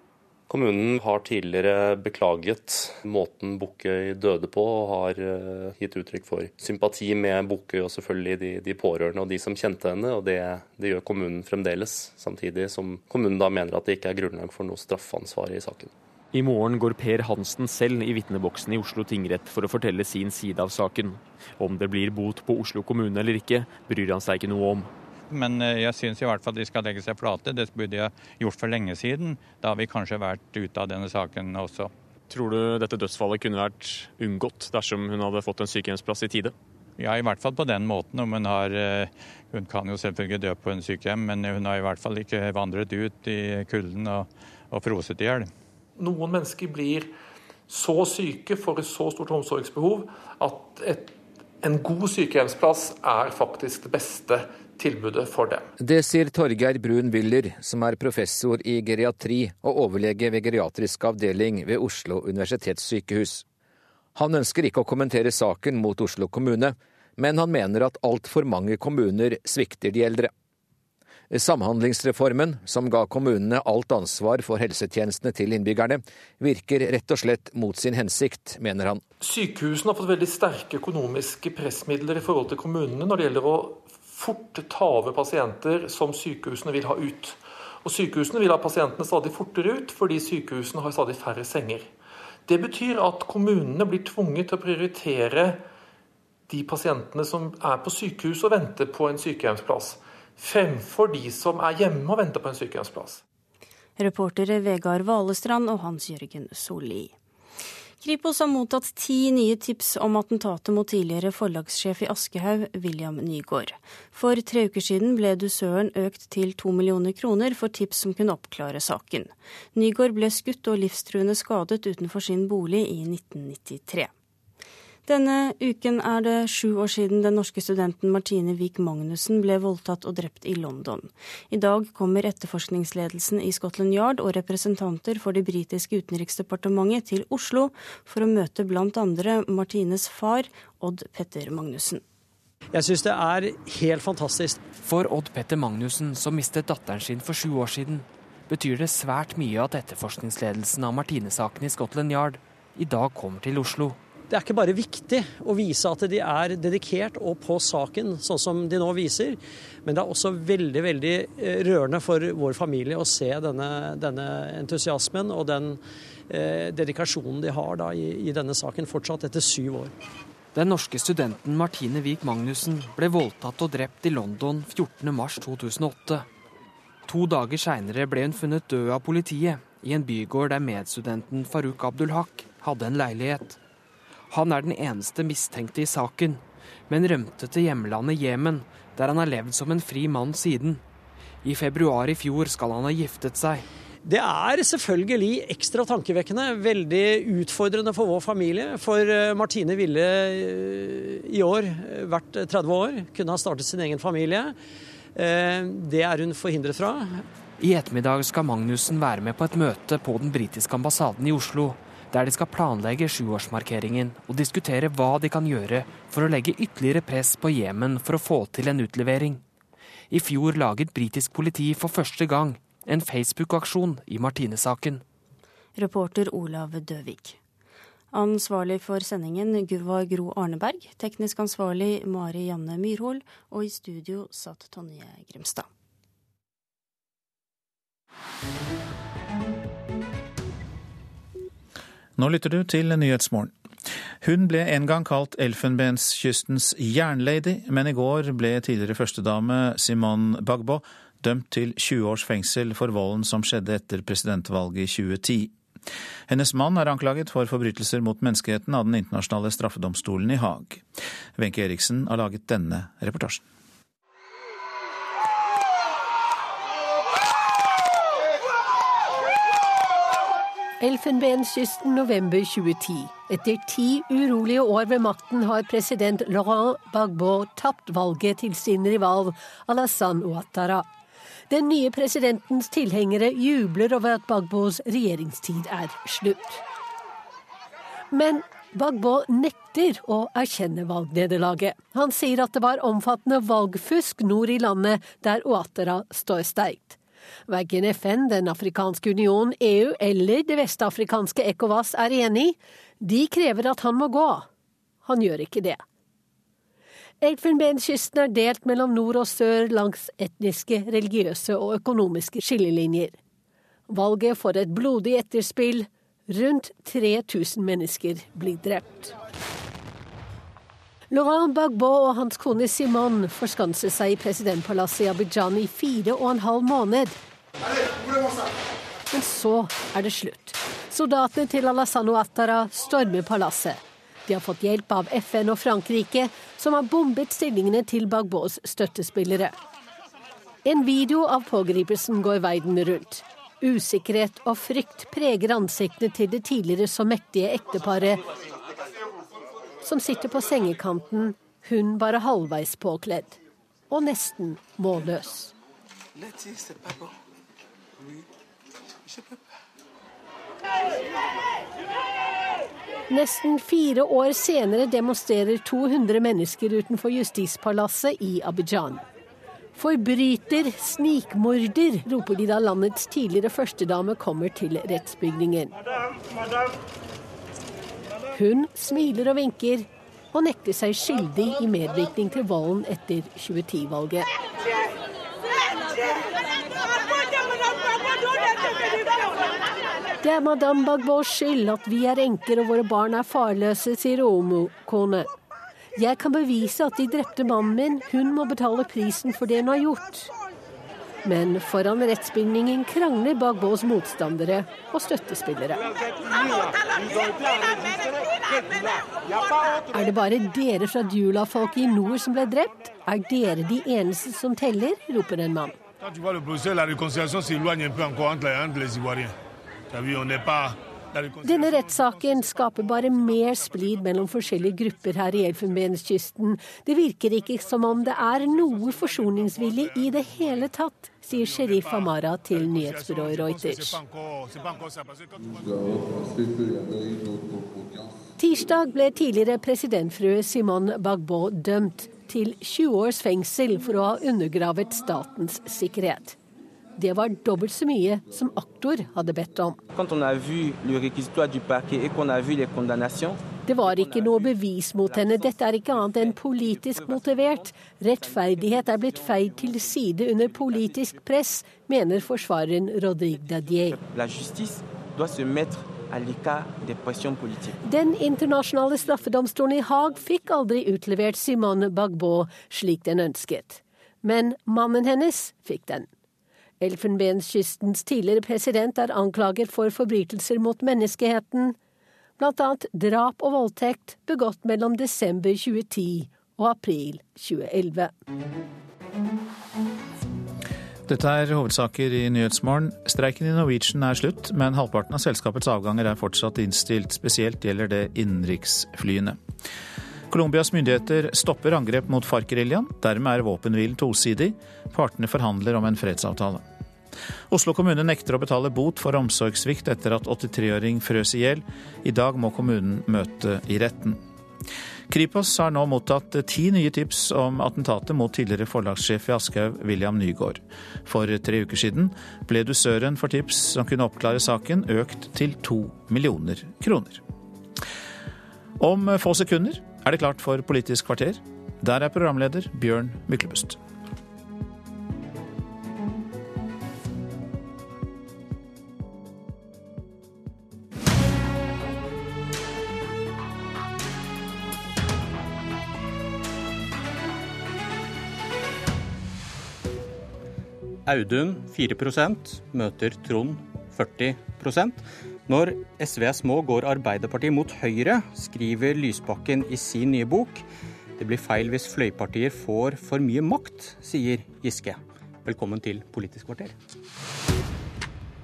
Kommunen har tidligere beklaget måten Bukkøy døde på, og har eh, gitt uttrykk for sympati med Bukkøy og selvfølgelig de, de, pårørende og de som kjente henne. og det, det, gjør kommunen fremdeles, samtidig som kommunen da mener at det ikke er grunnlag for noe straffansvar i saken. I morgen går Per Hansen selv i vitneboksen i Oslo tingrett for å fortelle sin side av saken. Om det blir bot på Oslo kommune eller ikke, bryr han seg ikke noe om. Men eh, jeg syns i hvert fall de skal legge seg flate. Det burde jeg gjort for lenge siden. Da har vi kanskje vært ute av denne saken også. Tror du dette dødsfallet kunne vært unngått dersom hun hadde fått en sykehjemsplass i tide? Ja, i hvert fall på den måten. Om hun har eh, Hun kan jo selvfølgelig dø på en sykehjem, men hun har i hvert fall ikke vandret ut i kulden og, og froset i hjel. Noen mennesker blir så syke, får et så stort omsorgsbehov, at et, en god sykehjemsplass er faktisk det beste tilbudet for dem. Det sier Torgeir Brun Wyller, som er professor i geriatri og overlege ved geriatrisk avdeling ved Oslo universitetssykehus. Han ønsker ikke å kommentere saken mot Oslo kommune, men han mener at altfor mange kommuner svikter de eldre. Samhandlingsreformen, som ga kommunene alt ansvar for helsetjenestene til innbyggerne, virker rett og slett mot sin hensikt, mener han. Sykehusene har fått veldig sterke økonomiske pressmidler i forhold til kommunene når det gjelder å fort ta over pasienter som sykehusene vil ha ut. Og Sykehusene vil ha pasientene stadig fortere ut, fordi sykehusene har stadig færre senger. Det betyr at kommunene blir tvunget til å prioritere de pasientene som er på sykehus og venter på en sykehjemsplass, fremfor de som er hjemme og venter på en sykehjemsplass. Reportere Vegard Valestrand og Hans Jørgen Solli. Kripos har mottatt ti nye tips om attentatet mot tidligere forlagssjef i Aschehoug, William Nygaard. For tre uker siden ble dusøren økt til to millioner kroner for tips som kunne oppklare saken. Nygaard ble skutt og livstruende skadet utenfor sin bolig i 1993. Denne uken er det sju år siden den norske studenten Martine Wiik Magnussen ble voldtatt og drept i London. I dag kommer etterforskningsledelsen i Scotland Yard og representanter for det britiske utenriksdepartementet til Oslo for å møte bl.a. Martines far, Odd Petter Magnussen. Jeg syns det er helt fantastisk. For Odd Petter Magnussen, som mistet datteren sin for sju år siden, betyr det svært mye at etterforskningsledelsen av Martine-saken i Scotland Yard i dag kommer til Oslo. Det er ikke bare viktig å vise at de er dedikert og på saken, sånn som de nå viser, men det er også veldig veldig eh, rørende for vår familie å se denne, denne entusiasmen og den eh, dedikasjonen de har da, i, i, denne saken fortsatt, etter syv år. Den norske studenten Martine Wiik Magnussen ble voldtatt og drept i London 14.3.2008. To dager seinere ble hun funnet død av politiet i en bygård der medstudenten Farouk Abdulhak hadde en leilighet. Han er den eneste mistenkte i saken, men rømte til hjemlandet Jemen, der han har levd som en fri mann siden. I februar i fjor skal han ha giftet seg. Det er selvfølgelig ekstra tankevekkende, veldig utfordrende for vår familie. For eh, Martine ville eh, i år eh, vært 30 år, kunne ha startet sin egen familie. Det er hun forhindret fra. I ettermiddag skal Magnussen være med på et møte på den britiske ambassaden i Oslo der de skal planlegge sjuårsmarkeringen og diskutere hva de kan gjøre for å legge ytterligere press på Jemen for å få til en utlevering. I fjor laget britisk politi for første gang en Facebook-aksjon i Martine-saken. Reporter Olav Døvik. Ansvarlig for sendingen var Gro Arneberg, teknisk ansvarlig Mari Janne Myrhol, og i studio satt Tonje Grimstad. Nå lytter du til Nyhetsmorgen. Hun ble en gang kalt Elfenbenskystens jernlady, men i går ble tidligere førstedame Simone Bagbo dømt til 20 års fengsel for volden som skjedde etter presidentvalget i 2010. Hennes mann er anklaget for forbrytelser mot menneskeheten av Den internasjonale straffedomstolen i Haag. Wenche Eriksen har laget denne reportasjen. Elfenbenskysten november 2010. Etter ti urolige år ved makten har president Laurent Gbagbo tapt valget til sin rival Alassane Ouattara. Den nye presidentens tilhengere jubler over at Bagbos regjeringstid er slutt. Men Bagbo nekter å erkjenne valgnederlaget. Han sier at det var omfattende valgfusk nord i landet, der Ouattara står sterkt. Verken FN, Den afrikanske union, EU eller det vestafrikanske ECOWAS er enig. De krever at han må gå. Han gjør ikke det. Elfenbenskysten er delt mellom nord og sør langs etniske, religiøse og økonomiske skillelinjer. Valget får et blodig etterspill. Rundt 3000 mennesker blir drept. Laurent Bagbo og hans kone Simone forskanset seg i presidentpalasset i Abidjan i fire og en halv måned. Men så er det slutt. Soldatene til Alassane Ouattara stormer palasset. De har fått hjelp av FN og Frankrike, som har bombet stillingene til Bagbos støttespillere. En video av pågripelsen går verden rundt. Usikkerhet og frykt preger ansiktene til det tidligere så mektige ekteparet som sitter på sengekanten, hun bare halvveis påkledd. Og nesten målløs. Nesten fire år senere demonstrerer 200 mennesker utenfor justispalasset i Abidjan. Forbryter, snikmorder, roper de da landets tidligere førstedame kommer til rettsbygningen. Madame, madame. Hun smiler og vinker, og nekter seg skyldig i medvirkning til volden etter 2010-valget. Det er madame Bagbos skyld at vi er enker og våre barn er farløse, sier Omo-kone. Jeg kan bevise at de drepte mannen min. Hun må betale prisen for det hun har gjort. Men foran rettsbygningen krangler Bagbos motstandere og støttespillere. Er det bare dere fra Djula-folket i nord som ble drept? Er dere de eneste som teller? roper en mann. Denne rettssaken skaper bare mer splid mellom forskjellige grupper her i Elfenbenskysten. Det virker ikke som om det er noe forsoningsvilje i det hele tatt, sier sheriff Amara til nyhetsbyrået Reuters. Tirsdag ble tidligere presidentfrue Simon Bagbo dømt til 20 års fengsel for å ha undergravet statens sikkerhet. Det var dobbelt så mye som aktor hadde bedt om. Det var ikke noe bevis mot henne. Dette er ikke annet enn politisk motivert. Rettferdighet er blitt feid til side under politisk press, mener forsvareren Rodrigue Dadier. Den internasjonale straffedomstolen i Haag fikk aldri utlevert Simone Bagbo slik den ønsket. Men mannen hennes fikk den. Elfenbenskystens tidligere president er anklaget for forbrytelser mot menneskeheten, bl.a. drap og voldtekt begått mellom desember 2010 og april 2011. Dette er hovedsaker i Nyhetsmorgen. Streiken i Norwegian er slutt, men halvparten av selskapets avganger er fortsatt innstilt. Spesielt gjelder det innenriksflyene. Colombias myndigheter stopper angrep mot FARC-geriljaen. Dermed er våpenhvilen tosidig. Partene forhandler om en fredsavtale. Oslo kommune nekter å betale bot for omsorgssvikt etter at 83-åring frøs i hjel. I dag må kommunen møte i retten. Kripos har nå mottatt ti nye tips om attentatet mot tidligere forlagssjef i Aschehoug, William Nygaard. For tre uker siden ble dusøren for tips som kunne oppklare saken, økt til to millioner kroner. Om få sekunder er det klart for Politisk kvarter. Der er programleder Bjørn Myklebust. Audun 4% møter Trond 40% Når SV er små, går Arbeiderpartiet mot Høyre, skriver Lysbakken i sin nye bok. Det blir feil hvis fløypartier får for mye makt, sier Giske. Velkommen til Politisk kvarter.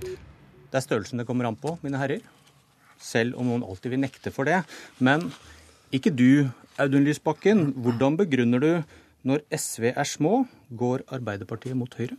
Det er størrelsen det kommer an på, mine herrer. Selv om noen alltid vil nekte for det. Men ikke du, Audun Lysbakken. Hvordan begrunner du når SV er små, går Arbeiderpartiet mot Høyre?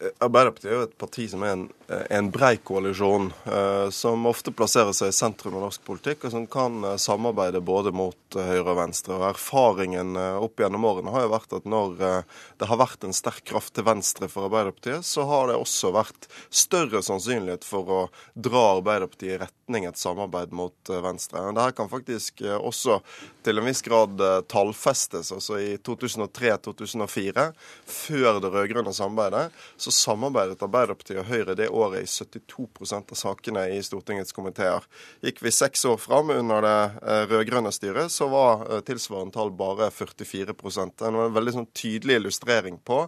Arbeiderpartiet er jo et parti som er en, eh, en brei koalisjon, eh, som ofte plasserer seg i sentrum av norsk politikk, og som kan eh, samarbeide både mot høyre og venstre. Og Erfaringen opp gjennom årene har jo vært at når det har vært en sterk kraft til venstre for Arbeiderpartiet, så har det også vært større sannsynlighet for å dra Arbeiderpartiet i retning et samarbeid mot venstre. Det her kan faktisk også til en viss grad tallfestes. Altså i 2003-2004, før det rød-grønne samarbeidet, så samarbeidet Arbeiderpartiet og Høyre det året i 72% av sakene i Stortingets komiteer. Gikk vi seks år fram under det eh, rød-grønne styret, så var eh, tilsvarende tall bare 44 Det en veldig sånn tydelig illustrering på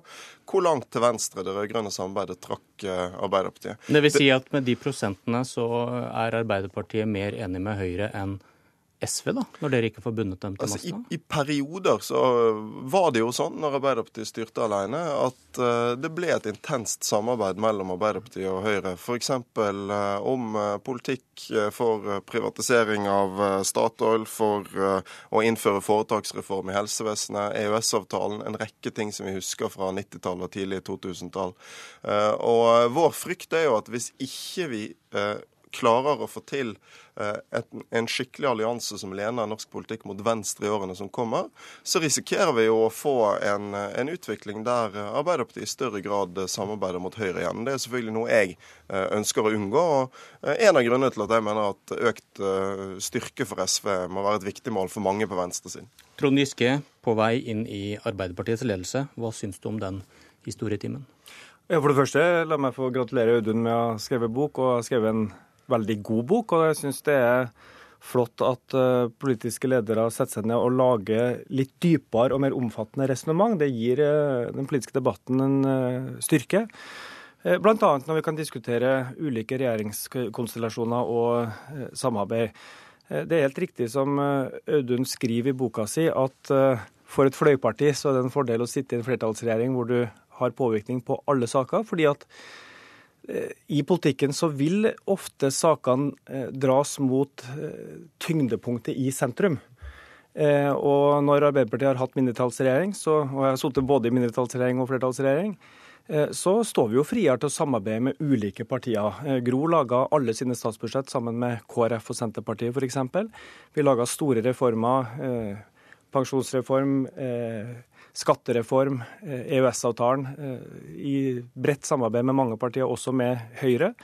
hvor langt til venstre det rød-grønne samarbeidet trakk eh, Arbeiderpartiet. Det vil si at med de prosentene så er Arbeiderpartiet mer enig med Høyre enn SV, da, når dere ikke får bundet dem til altså, I, I, perioder så var det jo sånn, når Arbeiderpartiet styrte alene, at uh, det ble et intenst samarbeid mellom Arbeiderpartiet og Høyre. F.eks. Uh, om uh, politikk for privatisering av Statoil, for å innføre foretaksreform i helsevesenet, EØS-avtalen, en rekke ting som vi husker fra 90-tallet og tidlig 2000-tall. og vår frykt er jo at hvis ikke vi klarer å få til eh, en skikkelig allianse som lener norsk politikk mot venstre i årene som kommer, så risikerer vi jo å få en, en utvikling der Arbeiderpartiet i større grad samarbeider mot Høyre igjen. Det er selvfølgelig noe jeg eh, ønsker å unngå. og eh, En av grunnene til at jeg mener at økt styrke for SV må være et viktig mål for mange på venstresiden. Trond Giske, på vei inn i Arbeiderpartiets ledelse, hva syns du om den historietimen? For det første, la meg få gratulere Audun med å ha skrevet bok, og skrevet en veldig god bok. Og jeg syns det er flott at uh, politiske ledere setter seg ned og lager litt dypere og mer omfattende resonnement. Det gir uh, den politiske debatten en uh, styrke. Bl.a. når vi kan diskutere ulike regjeringskonstellasjoner og samarbeid. Det er helt riktig som Audun skriver i boka si, at for et fløyparti så er det en fordel å sitte i en flertallsregjering hvor du har påvirkning på alle saker. fordi at eh, i politikken så vil ofte sakene eh, dras mot eh, tyngdepunktet i sentrum. Og når Arbeiderpartiet har hatt mindretallsregjering, så, og jeg har sittet både i mindretallsregjering og flertallsregjering, så står vi jo friere til å samarbeide med ulike partier. Gro laga alle sine statsbudsjett sammen med KrF og Senterpartiet f.eks. Vi laga store reformer, pensjonsreform, skattereform, EØS-avtalen, eh, e eh, i bredt samarbeid med mange partier, også med Høyre.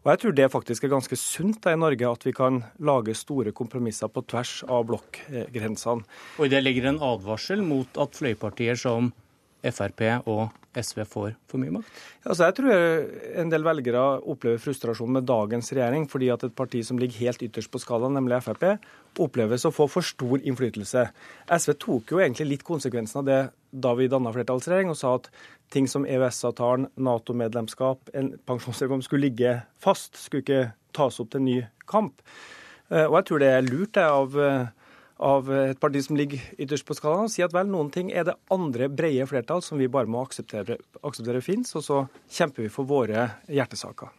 Og jeg tror det faktisk er ganske sunt i Norge at vi kan lage store kompromisser på tvers av blokkgrensene. Og i det ligger en advarsel mot at fløypartier som Frp og SV får for mye makt? Altså, jeg tror en del velgere opplever frustrasjon med dagens regjering, fordi at et parti som ligger helt ytterst på skalaen, nemlig Frp, oppleves å få for stor innflytelse. SV tok jo egentlig litt konsekvensen av det da vi danna flertallsregjering, og sa at ting som EØS-avtalen, Nato-medlemskap, en pensjonsreform skulle ligge fast, skulle ikke tas opp til ny kamp. Eh, og jeg tror det er lurt det, av av et parti som ligger ytterst på skalaen, og si at vel, noen ting er det andre brede flertall som vi bare må akseptere, akseptere fins, og så kjemper vi for våre hjertesaker.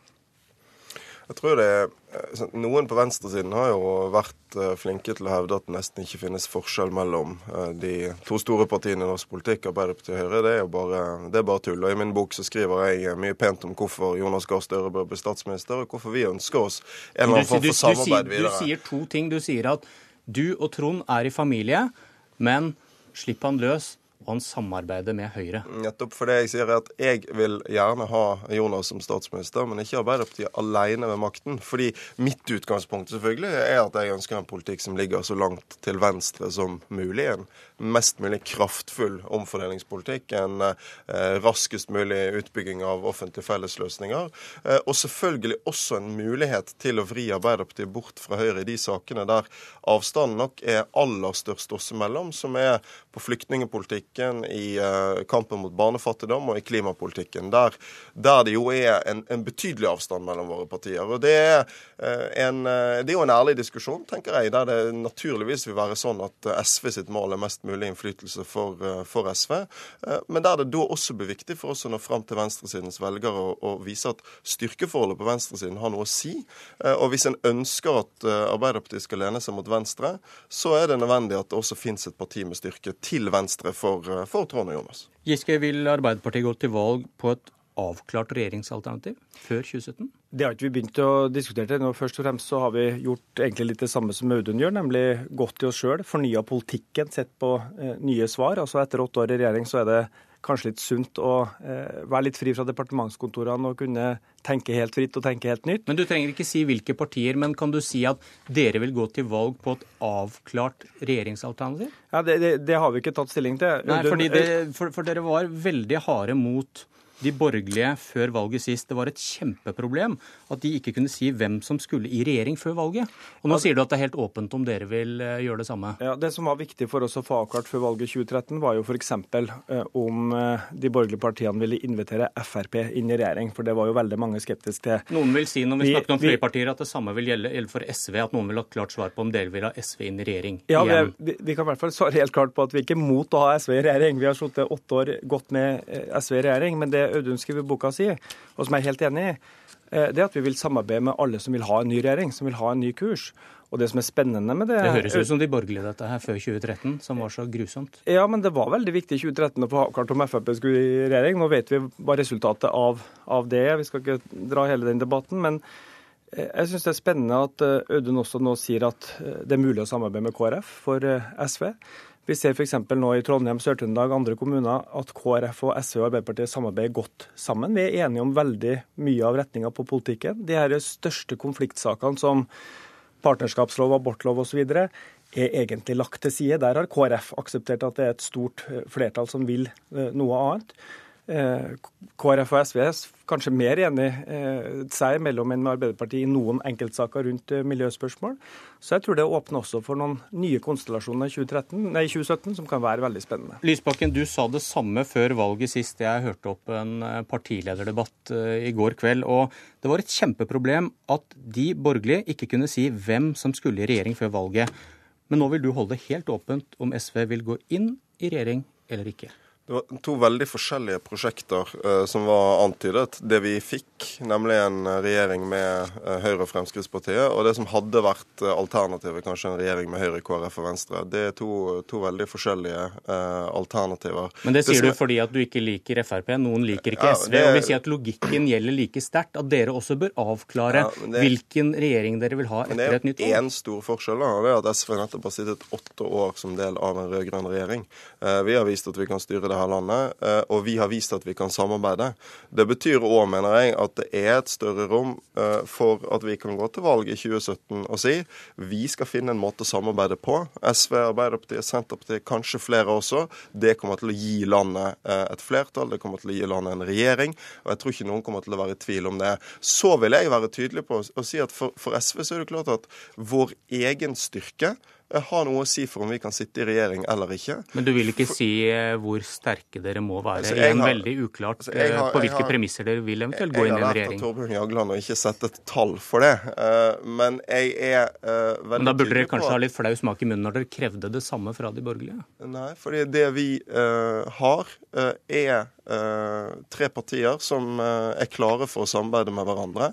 Jeg tror det er, eh, Noen på venstresiden har jo vært eh, flinke til å hevde at det nesten ikke finnes forskjell mellom eh, de to store partiene i norsk politikk, Arbeiderpartiet og Høyre. Det er jo bare, det er bare tull. Og I min bok så skriver jeg mye pent om hvorfor Jonas Gahr Støre bør bli statsminister, og hvorfor vi ønsker oss en eller annen form for samarbeid videre. Du sier to ting. Du sier at du og Trond er i familie, men slipp han løs, og han samarbeider med Høyre. Nettopp for det jeg sier er at jeg vil gjerne ha Jonas som statsminister, men ikke Arbeiderpartiet alene ved makten. Fordi mitt utgangspunkt selvfølgelig er at jeg ønsker en politikk som ligger så langt til venstre som mulig. En mest mulig kraftfull omfordelingspolitikk. En eh, raskest mulig utbygging av offentlige fellesløsninger. Eh, og selvfølgelig også en mulighet til å vri Arbeiderpartiet bort fra Høyre i de sakene der avstanden nok er aller størst oss imellom, som er på flyktningepolitikken, i uh, kampen mot barnefattigdom og i klimapolitikken. Der, der det jo er en, en, betydelig avstand mellom våre partier. Og det er, uh, en, uh, det er jo en ærlig diskusjon, tenker jeg, der det naturligvis vil være sånn at SV sitt mål er mest mulig innflytelse for, for SV, men der det da også blir viktig for oss å nå fram til venstresidens velgere og, og vise at styrkeforholdet på venstresiden har noe å si. Og hvis en ønsker at Arbeiderpartiet skal lene seg mot venstre, så er det nødvendig at det også finnes et parti med styrke til venstre for, eh, for Trond og Jonas. Giske, vil Arbeiderpartiet gå til valg på et avklart regjeringsalternativ før 2017? Det har ikke vi begynt å diskutere ennå. Først og fremst så har vi gjort egentlig litt det samme som Audun gjør, nemlig gått i oss sjøl, fornya politikken, sett på eh, nye svar. Altså Etter åtte år i regjering så er det kanskje litt sunt å eh, være litt fri fra departementskontorene og kunne tenke helt fritt og tenke helt nytt. Men Du trenger ikke si hvilke partier, men kan du si at dere vil gå til valg på et avklart regjeringsalternativ? Ja, Det, det, det har vi ikke tatt stilling til. Nei, det, for, for dere var veldig harde mot de borgerlige før valget sist. Det var et kjempeproblem at de ikke kunne si hvem som skulle i regjering før valget. Og nå sier du at det er helt åpent om dere vil eh, gjøre det samme. Ja, Det som var viktig for oss å få avklart før valget 2013, var jo f.eks. Eh, om eh, de borgerlige partiene ville invitere Frp inn i regjering. For det var jo veldig mange skeptiske til. Noen vil si når vi, vi snakker om partier at det samme vil gjelde for SV, at noen vil ha klart svar på om dere vil ha SV inn i regjering ja, igjen. Vi, vi, kan i hvert fall svare helt klart på at vi ikke er mot å ha SV i regjering. Vi har sittet åtte år godt med SV i regjering. men det Audun skriver i boka si, og som jeg er helt enig i, eh, det er at vi vil samarbeide med alle som vil ha en ny regjering, som vil ha en ny kurs. Og Det som er spennende med det Det høres ut som de borgerlige dette her før 2013, som var så grusomt. Ja, men det var veldig viktig i 2013 å få avklart om Frp skulle i regjering. Nå vet vi hva resultatet av, av det er. Vi skal ikke dra hele den debatten. Men eh, jeg syns det er spennende at eh, Audun også nå sier at det er mulig å samarbeide med KrF for SV. Vi ser f.eks. nå i Trondheim, Sør-Trøndelag andre kommuner at KrF og SV og Arbeiderpartiet samarbeider godt sammen. Vi er enige om veldig mye av retninga på politikken. De her største konfliktsakene som partnerskapslov, abortlov osv. er egentlig lagt til side. Der har KrF akseptert at det er et stort eh, flertall som vil eh, noe annet. Eh, KrF og SV er kanskje mer enig eh, seg imellom enn med Arbeiderpartiet i noen enkeltsaker rundt eh, miljøspørsmål. Så jeg tror det åpner også for noen nye konstellasjoner i 2013, nei, 2017 som kan være veldig spennende. Lysbakken, du sa det samme før valget sist jeg hørte opp en partilederdebatt i går kveld. og Det var et kjempeproblem at de borgerlige ikke kunne si hvem som skulle i regjering før valget. Men nå vil du holde det helt åpent om SV vil gå inn i regjering eller ikke. Det var to veldig forskjellige prosjekter uh, som var antydet. Det vi fikk, nemlig en regjering med uh, Høyre og Fremskrittspartiet, og det som hadde vært uh, alternativet, kanskje en regjering med Høyre, KrF og Venstre. Det er to, to veldig forskjellige alternativer. Men det sier det du fordi at du ikke liker Frp, noen liker ikke ja, SV. Det... og vi sier at logikken gjelder like sterkt. At dere også bør avklare ja, det... hvilken regjering dere vil ha etter et nytt år. Det er én stor forskjell, da, og det er at SV nettopp har sittet åtte år som del av en rød-grønn regjering. vi har vist at vi kan styre det her landet, eh, og vi har vist at vi kan samarbeide. Det betyr òg, mener jeg, at det er et større rom eh, for at vi kan gå til valg i 2017 og si vi skal finne en måte å samarbeide på. SV, Arbeiderpartiet, Senterpartiet, kanskje flere også. Det kommer til å gi landet eh, et flertall, det kommer til å gi landet en regjering. Og jeg tror ikke noen kommer til å være i tvil om det. Så vil jeg være tydelig på å si at for, for SV så er det klart at vår egen styrke har noe å si for om vi kan sitte i regjering eller ikke. Men du vil ikke si eh, hvor sterke dere må være? Altså, Igjen veldig uklart altså, har, på hvilke har, premisser dere vil eventuelt gå inn i en regjering. Jeg har lært av Torbjørn Jagland å ikke sette et tall for det, uh, men jeg er uh, veldig Men da burde dere kanskje ha litt flau smak i munnen når dere krevde det samme fra de borgerlige? Nei, fordi det vi uh, har, er tre partier som er klare for å samarbeide med hverandre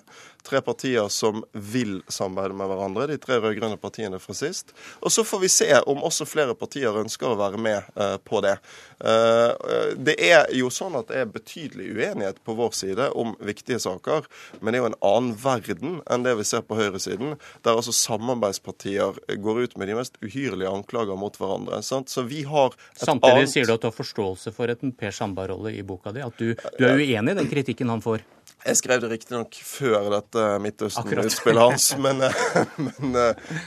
tre partier som vil samarbeide med hverandre, de tre rød-grønne partiene fra sist. Og så får vi se om også flere partier ønsker å være med uh, på det. Uh, det er jo sånn at det er betydelig uenighet på vår side om viktige saker, men det er jo en annen verden enn det vi ser på høyresiden, der altså samarbeidspartier går ut med de mest uhyrlige anklager mot hverandre. Sant? Så vi har et Samtidig annet... sier du at du har forståelse for et Per Sandberg-rolle i boka di, at du, du er uenig i den kritikken han får? Jeg skrev det riktignok før dette Midtøsten-utspillet hans, men, men,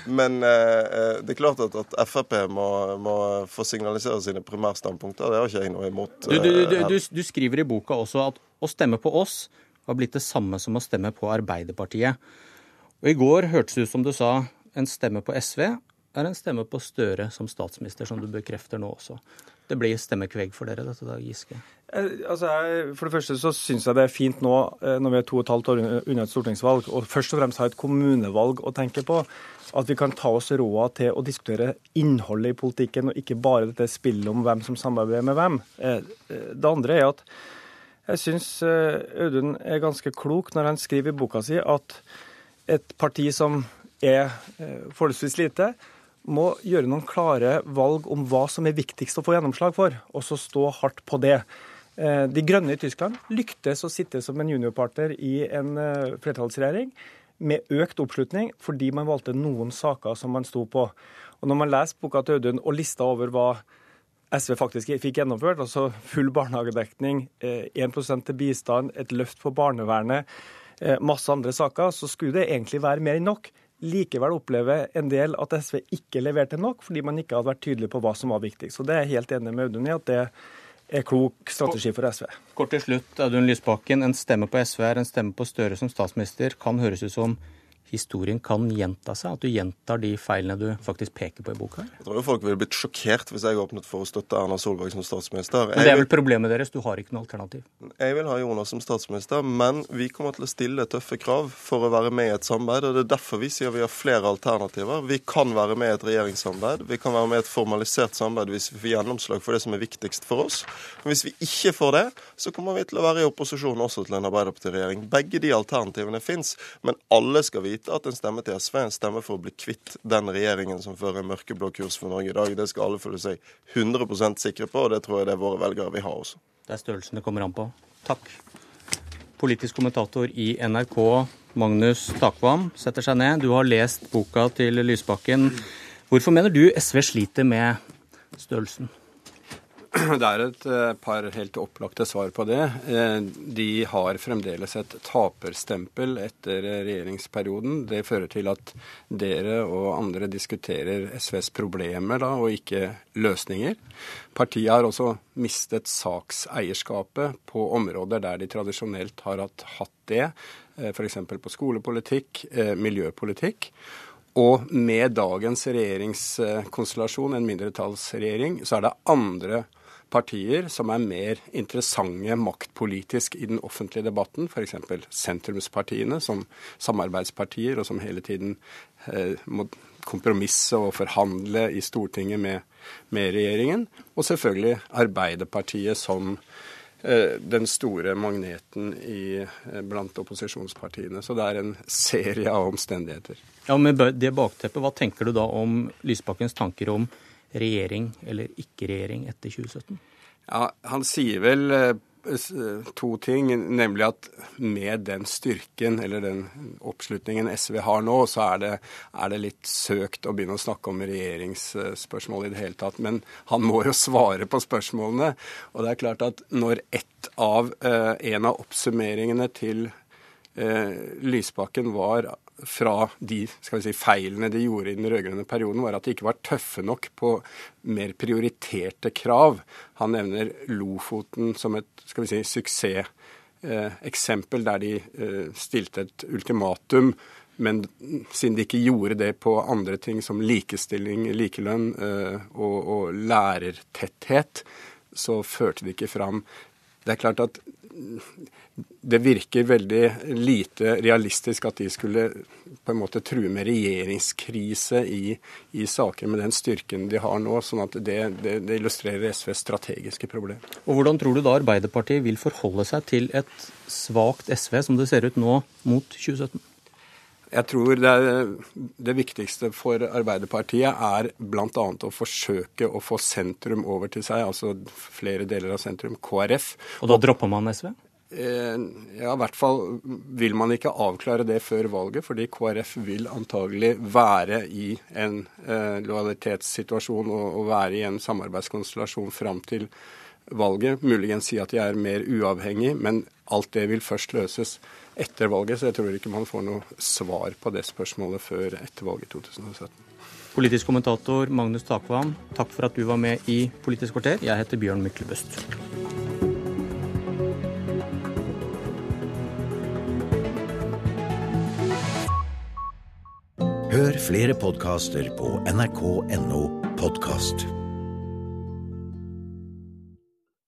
men, eh, det er klart at, at Frp må, må, få signalisere sine primærstandpunkter. Det har ikke jeg noe imot. Du, du, du, eh, du, skriver i boka også at å stemme på oss har blitt det samme som å stemme på Arbeiderpartiet. Og I går hørtes det ut som du sa en stemme på SV er en stemme på Støre som statsminister, som du bekrefter nå også. Det blir stemmekvegg for dere, dette da, Giske? Altså, jeg, for det første så syns jeg det er fint nå, eh, når vi er to og et halvt år unna et stortingsvalg, og først og fremst har et kommunevalg å tenke på, at vi kan ta oss råd til å diskutere innholdet i politikken, og ikke bare dette spillet om hvem som samarbeider med hvem. Eh, det andre er at jeg syns Audun er ganske klok når han skriver i boka si at et parti som er forholdsvis lite, må gjøre noen klare valg om hva som er viktigst å få gjennomslag for, og så stå hardt på det. Eh, de Grønne i Tyskland lyktes å sitte som en juniorpartner i en eh, flertallsregjering med økt oppslutning fordi man valgte noen saker som man sto på. Og Når man leser boka til Audun og lista over hva SV faktisk fikk gjennomført, altså full barnehagedekning, 1 eh, til bistand, et løft på barnevernet, masse andre saker, så skulle det egentlig være mer enn nok. Likevel opplever en del at SV ikke leverte nok, fordi man ikke hadde vært tydelig på hva som var viktig. Så det er jeg helt enig med Audun i at det er klok strategi for SV. Kort til slutt, Audun Lysbakken. En stemme på SV er en stemme på Støre som statsminister. Kan høres ut som historien kan gjenta seg? At du gjentar de feilene du faktisk peker på i boka? Jeg tror jo folk ville blitt sjokkert hvis jeg åpnet for å støtte Erna Solberg som statsminister. Men Det er vel problemet deres, du har ikke noe alternativ? Jeg vil ha Jonas som statsminister, men vi kommer til å stille tøffe krav for å være med i et samarbeid. og Det er derfor vi sier vi har flere alternativer. Vi kan være med i et regjeringssamarbeid. Vi kan være med i et formalisert samarbeid hvis vi får gjennomslag for det som er viktigst for oss. Men hvis vi ikke får det, så kommer vi til å være i opposisjon også til en Arbeiderparti-regjering. Begge de alternativene fins, men alle skal vite vite at en stemme til SV er en stemme for å bli kvitt den regjeringen som fører en mørkeblå kurs for Norge i dag. Det skal alle føle seg 100% sikre på, og det tror jeg det er våre velgere vil ha også. Det er størrelsen det kommer an på. Takk. Politisk kommentator i NRK, Magnus Takvam, setter seg ned. Du har lest boka til Lysbakken. Hvorfor mener du SV sliter med størrelsen? Det er et eh, par helt opplagte svar på det. Eh, de har fremdeles et taperstempel etter regjeringsperioden. Det fører til at dere og andre diskuterer SVs problemer da, og ikke løsninger. Partiet har også mistet sakseierskapet på områder der de tradisjonelt har hatt det, f.eks. på skolepolitikk, miljøpolitikk. Og med dagens regjeringskonstellasjon, en mindretallsregjering, så er det andre partier som er mer interessante maktpolitisk i den offentlige debatten, f.eks. sentrumspartiene som samarbeidspartier, og som hele tiden eh, må kompromisse og forhandle i Stortinget med, med regjeringen. Og selvfølgelig Arbeiderpartiet som Eh, den store magneten i, eh, blant opposisjonspartiene. Så det er en serie av omstendigheter. Ja, Med det bakteppet, hva tenker du da om Lysbakkens tanker om regjering eller ikke regjering etter 2017? Ja, Han sier vel eh, to ting, nemlig at med den styrken eller den oppslutningen SV har nå, så er det, er det litt søkt å begynne å snakke om regjeringsspørsmål i det hele tatt. Men han må jo svare på spørsmålene. Og det er klart at når av, eh, en av oppsummeringene til eh, Lysbakken var fra de si, feilene de gjorde i den rød-grønne perioden, var at de ikke var tøffe nok på mer prioriterte krav. Han nevner Lofoten som et skal vi si, suksesseksempel, eh, der de eh, stilte et ultimatum. Men siden de ikke gjorde det på andre ting som likestilling, likelønn eh, og, og lærertetthet, så førte de ikke fram. Det er klart at det virker veldig lite realistisk at de skulle på en måte true med regjeringskrise i, i saker med den styrken de har nå. sånn at det, det, det, illustrerer SVs strategiske problem. Og Hvordan tror du da Arbeiderpartiet vil forholde seg til et svakt SV, som det ser ut nå, mot 2017? Jeg tror det, det, viktigste for Arbeiderpartiet er bl.a. å forsøke å få sentrum over til seg, altså flere deler av sentrum, KrF. Og da dropper man SV? Eh, ja, i hvert fall vil man ikke avklare det før valget, fordi KrF vil antagelig være i en eh, lojalitetssituasjon og, og, være i en samarbeidskonstellasjon fram til valget. Muligens si at de er mer uavhengig, men alt det vil først løses etter valget. Så jeg tror ikke man får noe svar på det spørsmålet før etter valget i 2017. Politisk kommentator Magnus Takvam, takk for at du var med i Politisk kvarter. Jeg heter Bjørn Myklebøst. Hør flere podkaster på nrk.no podkast.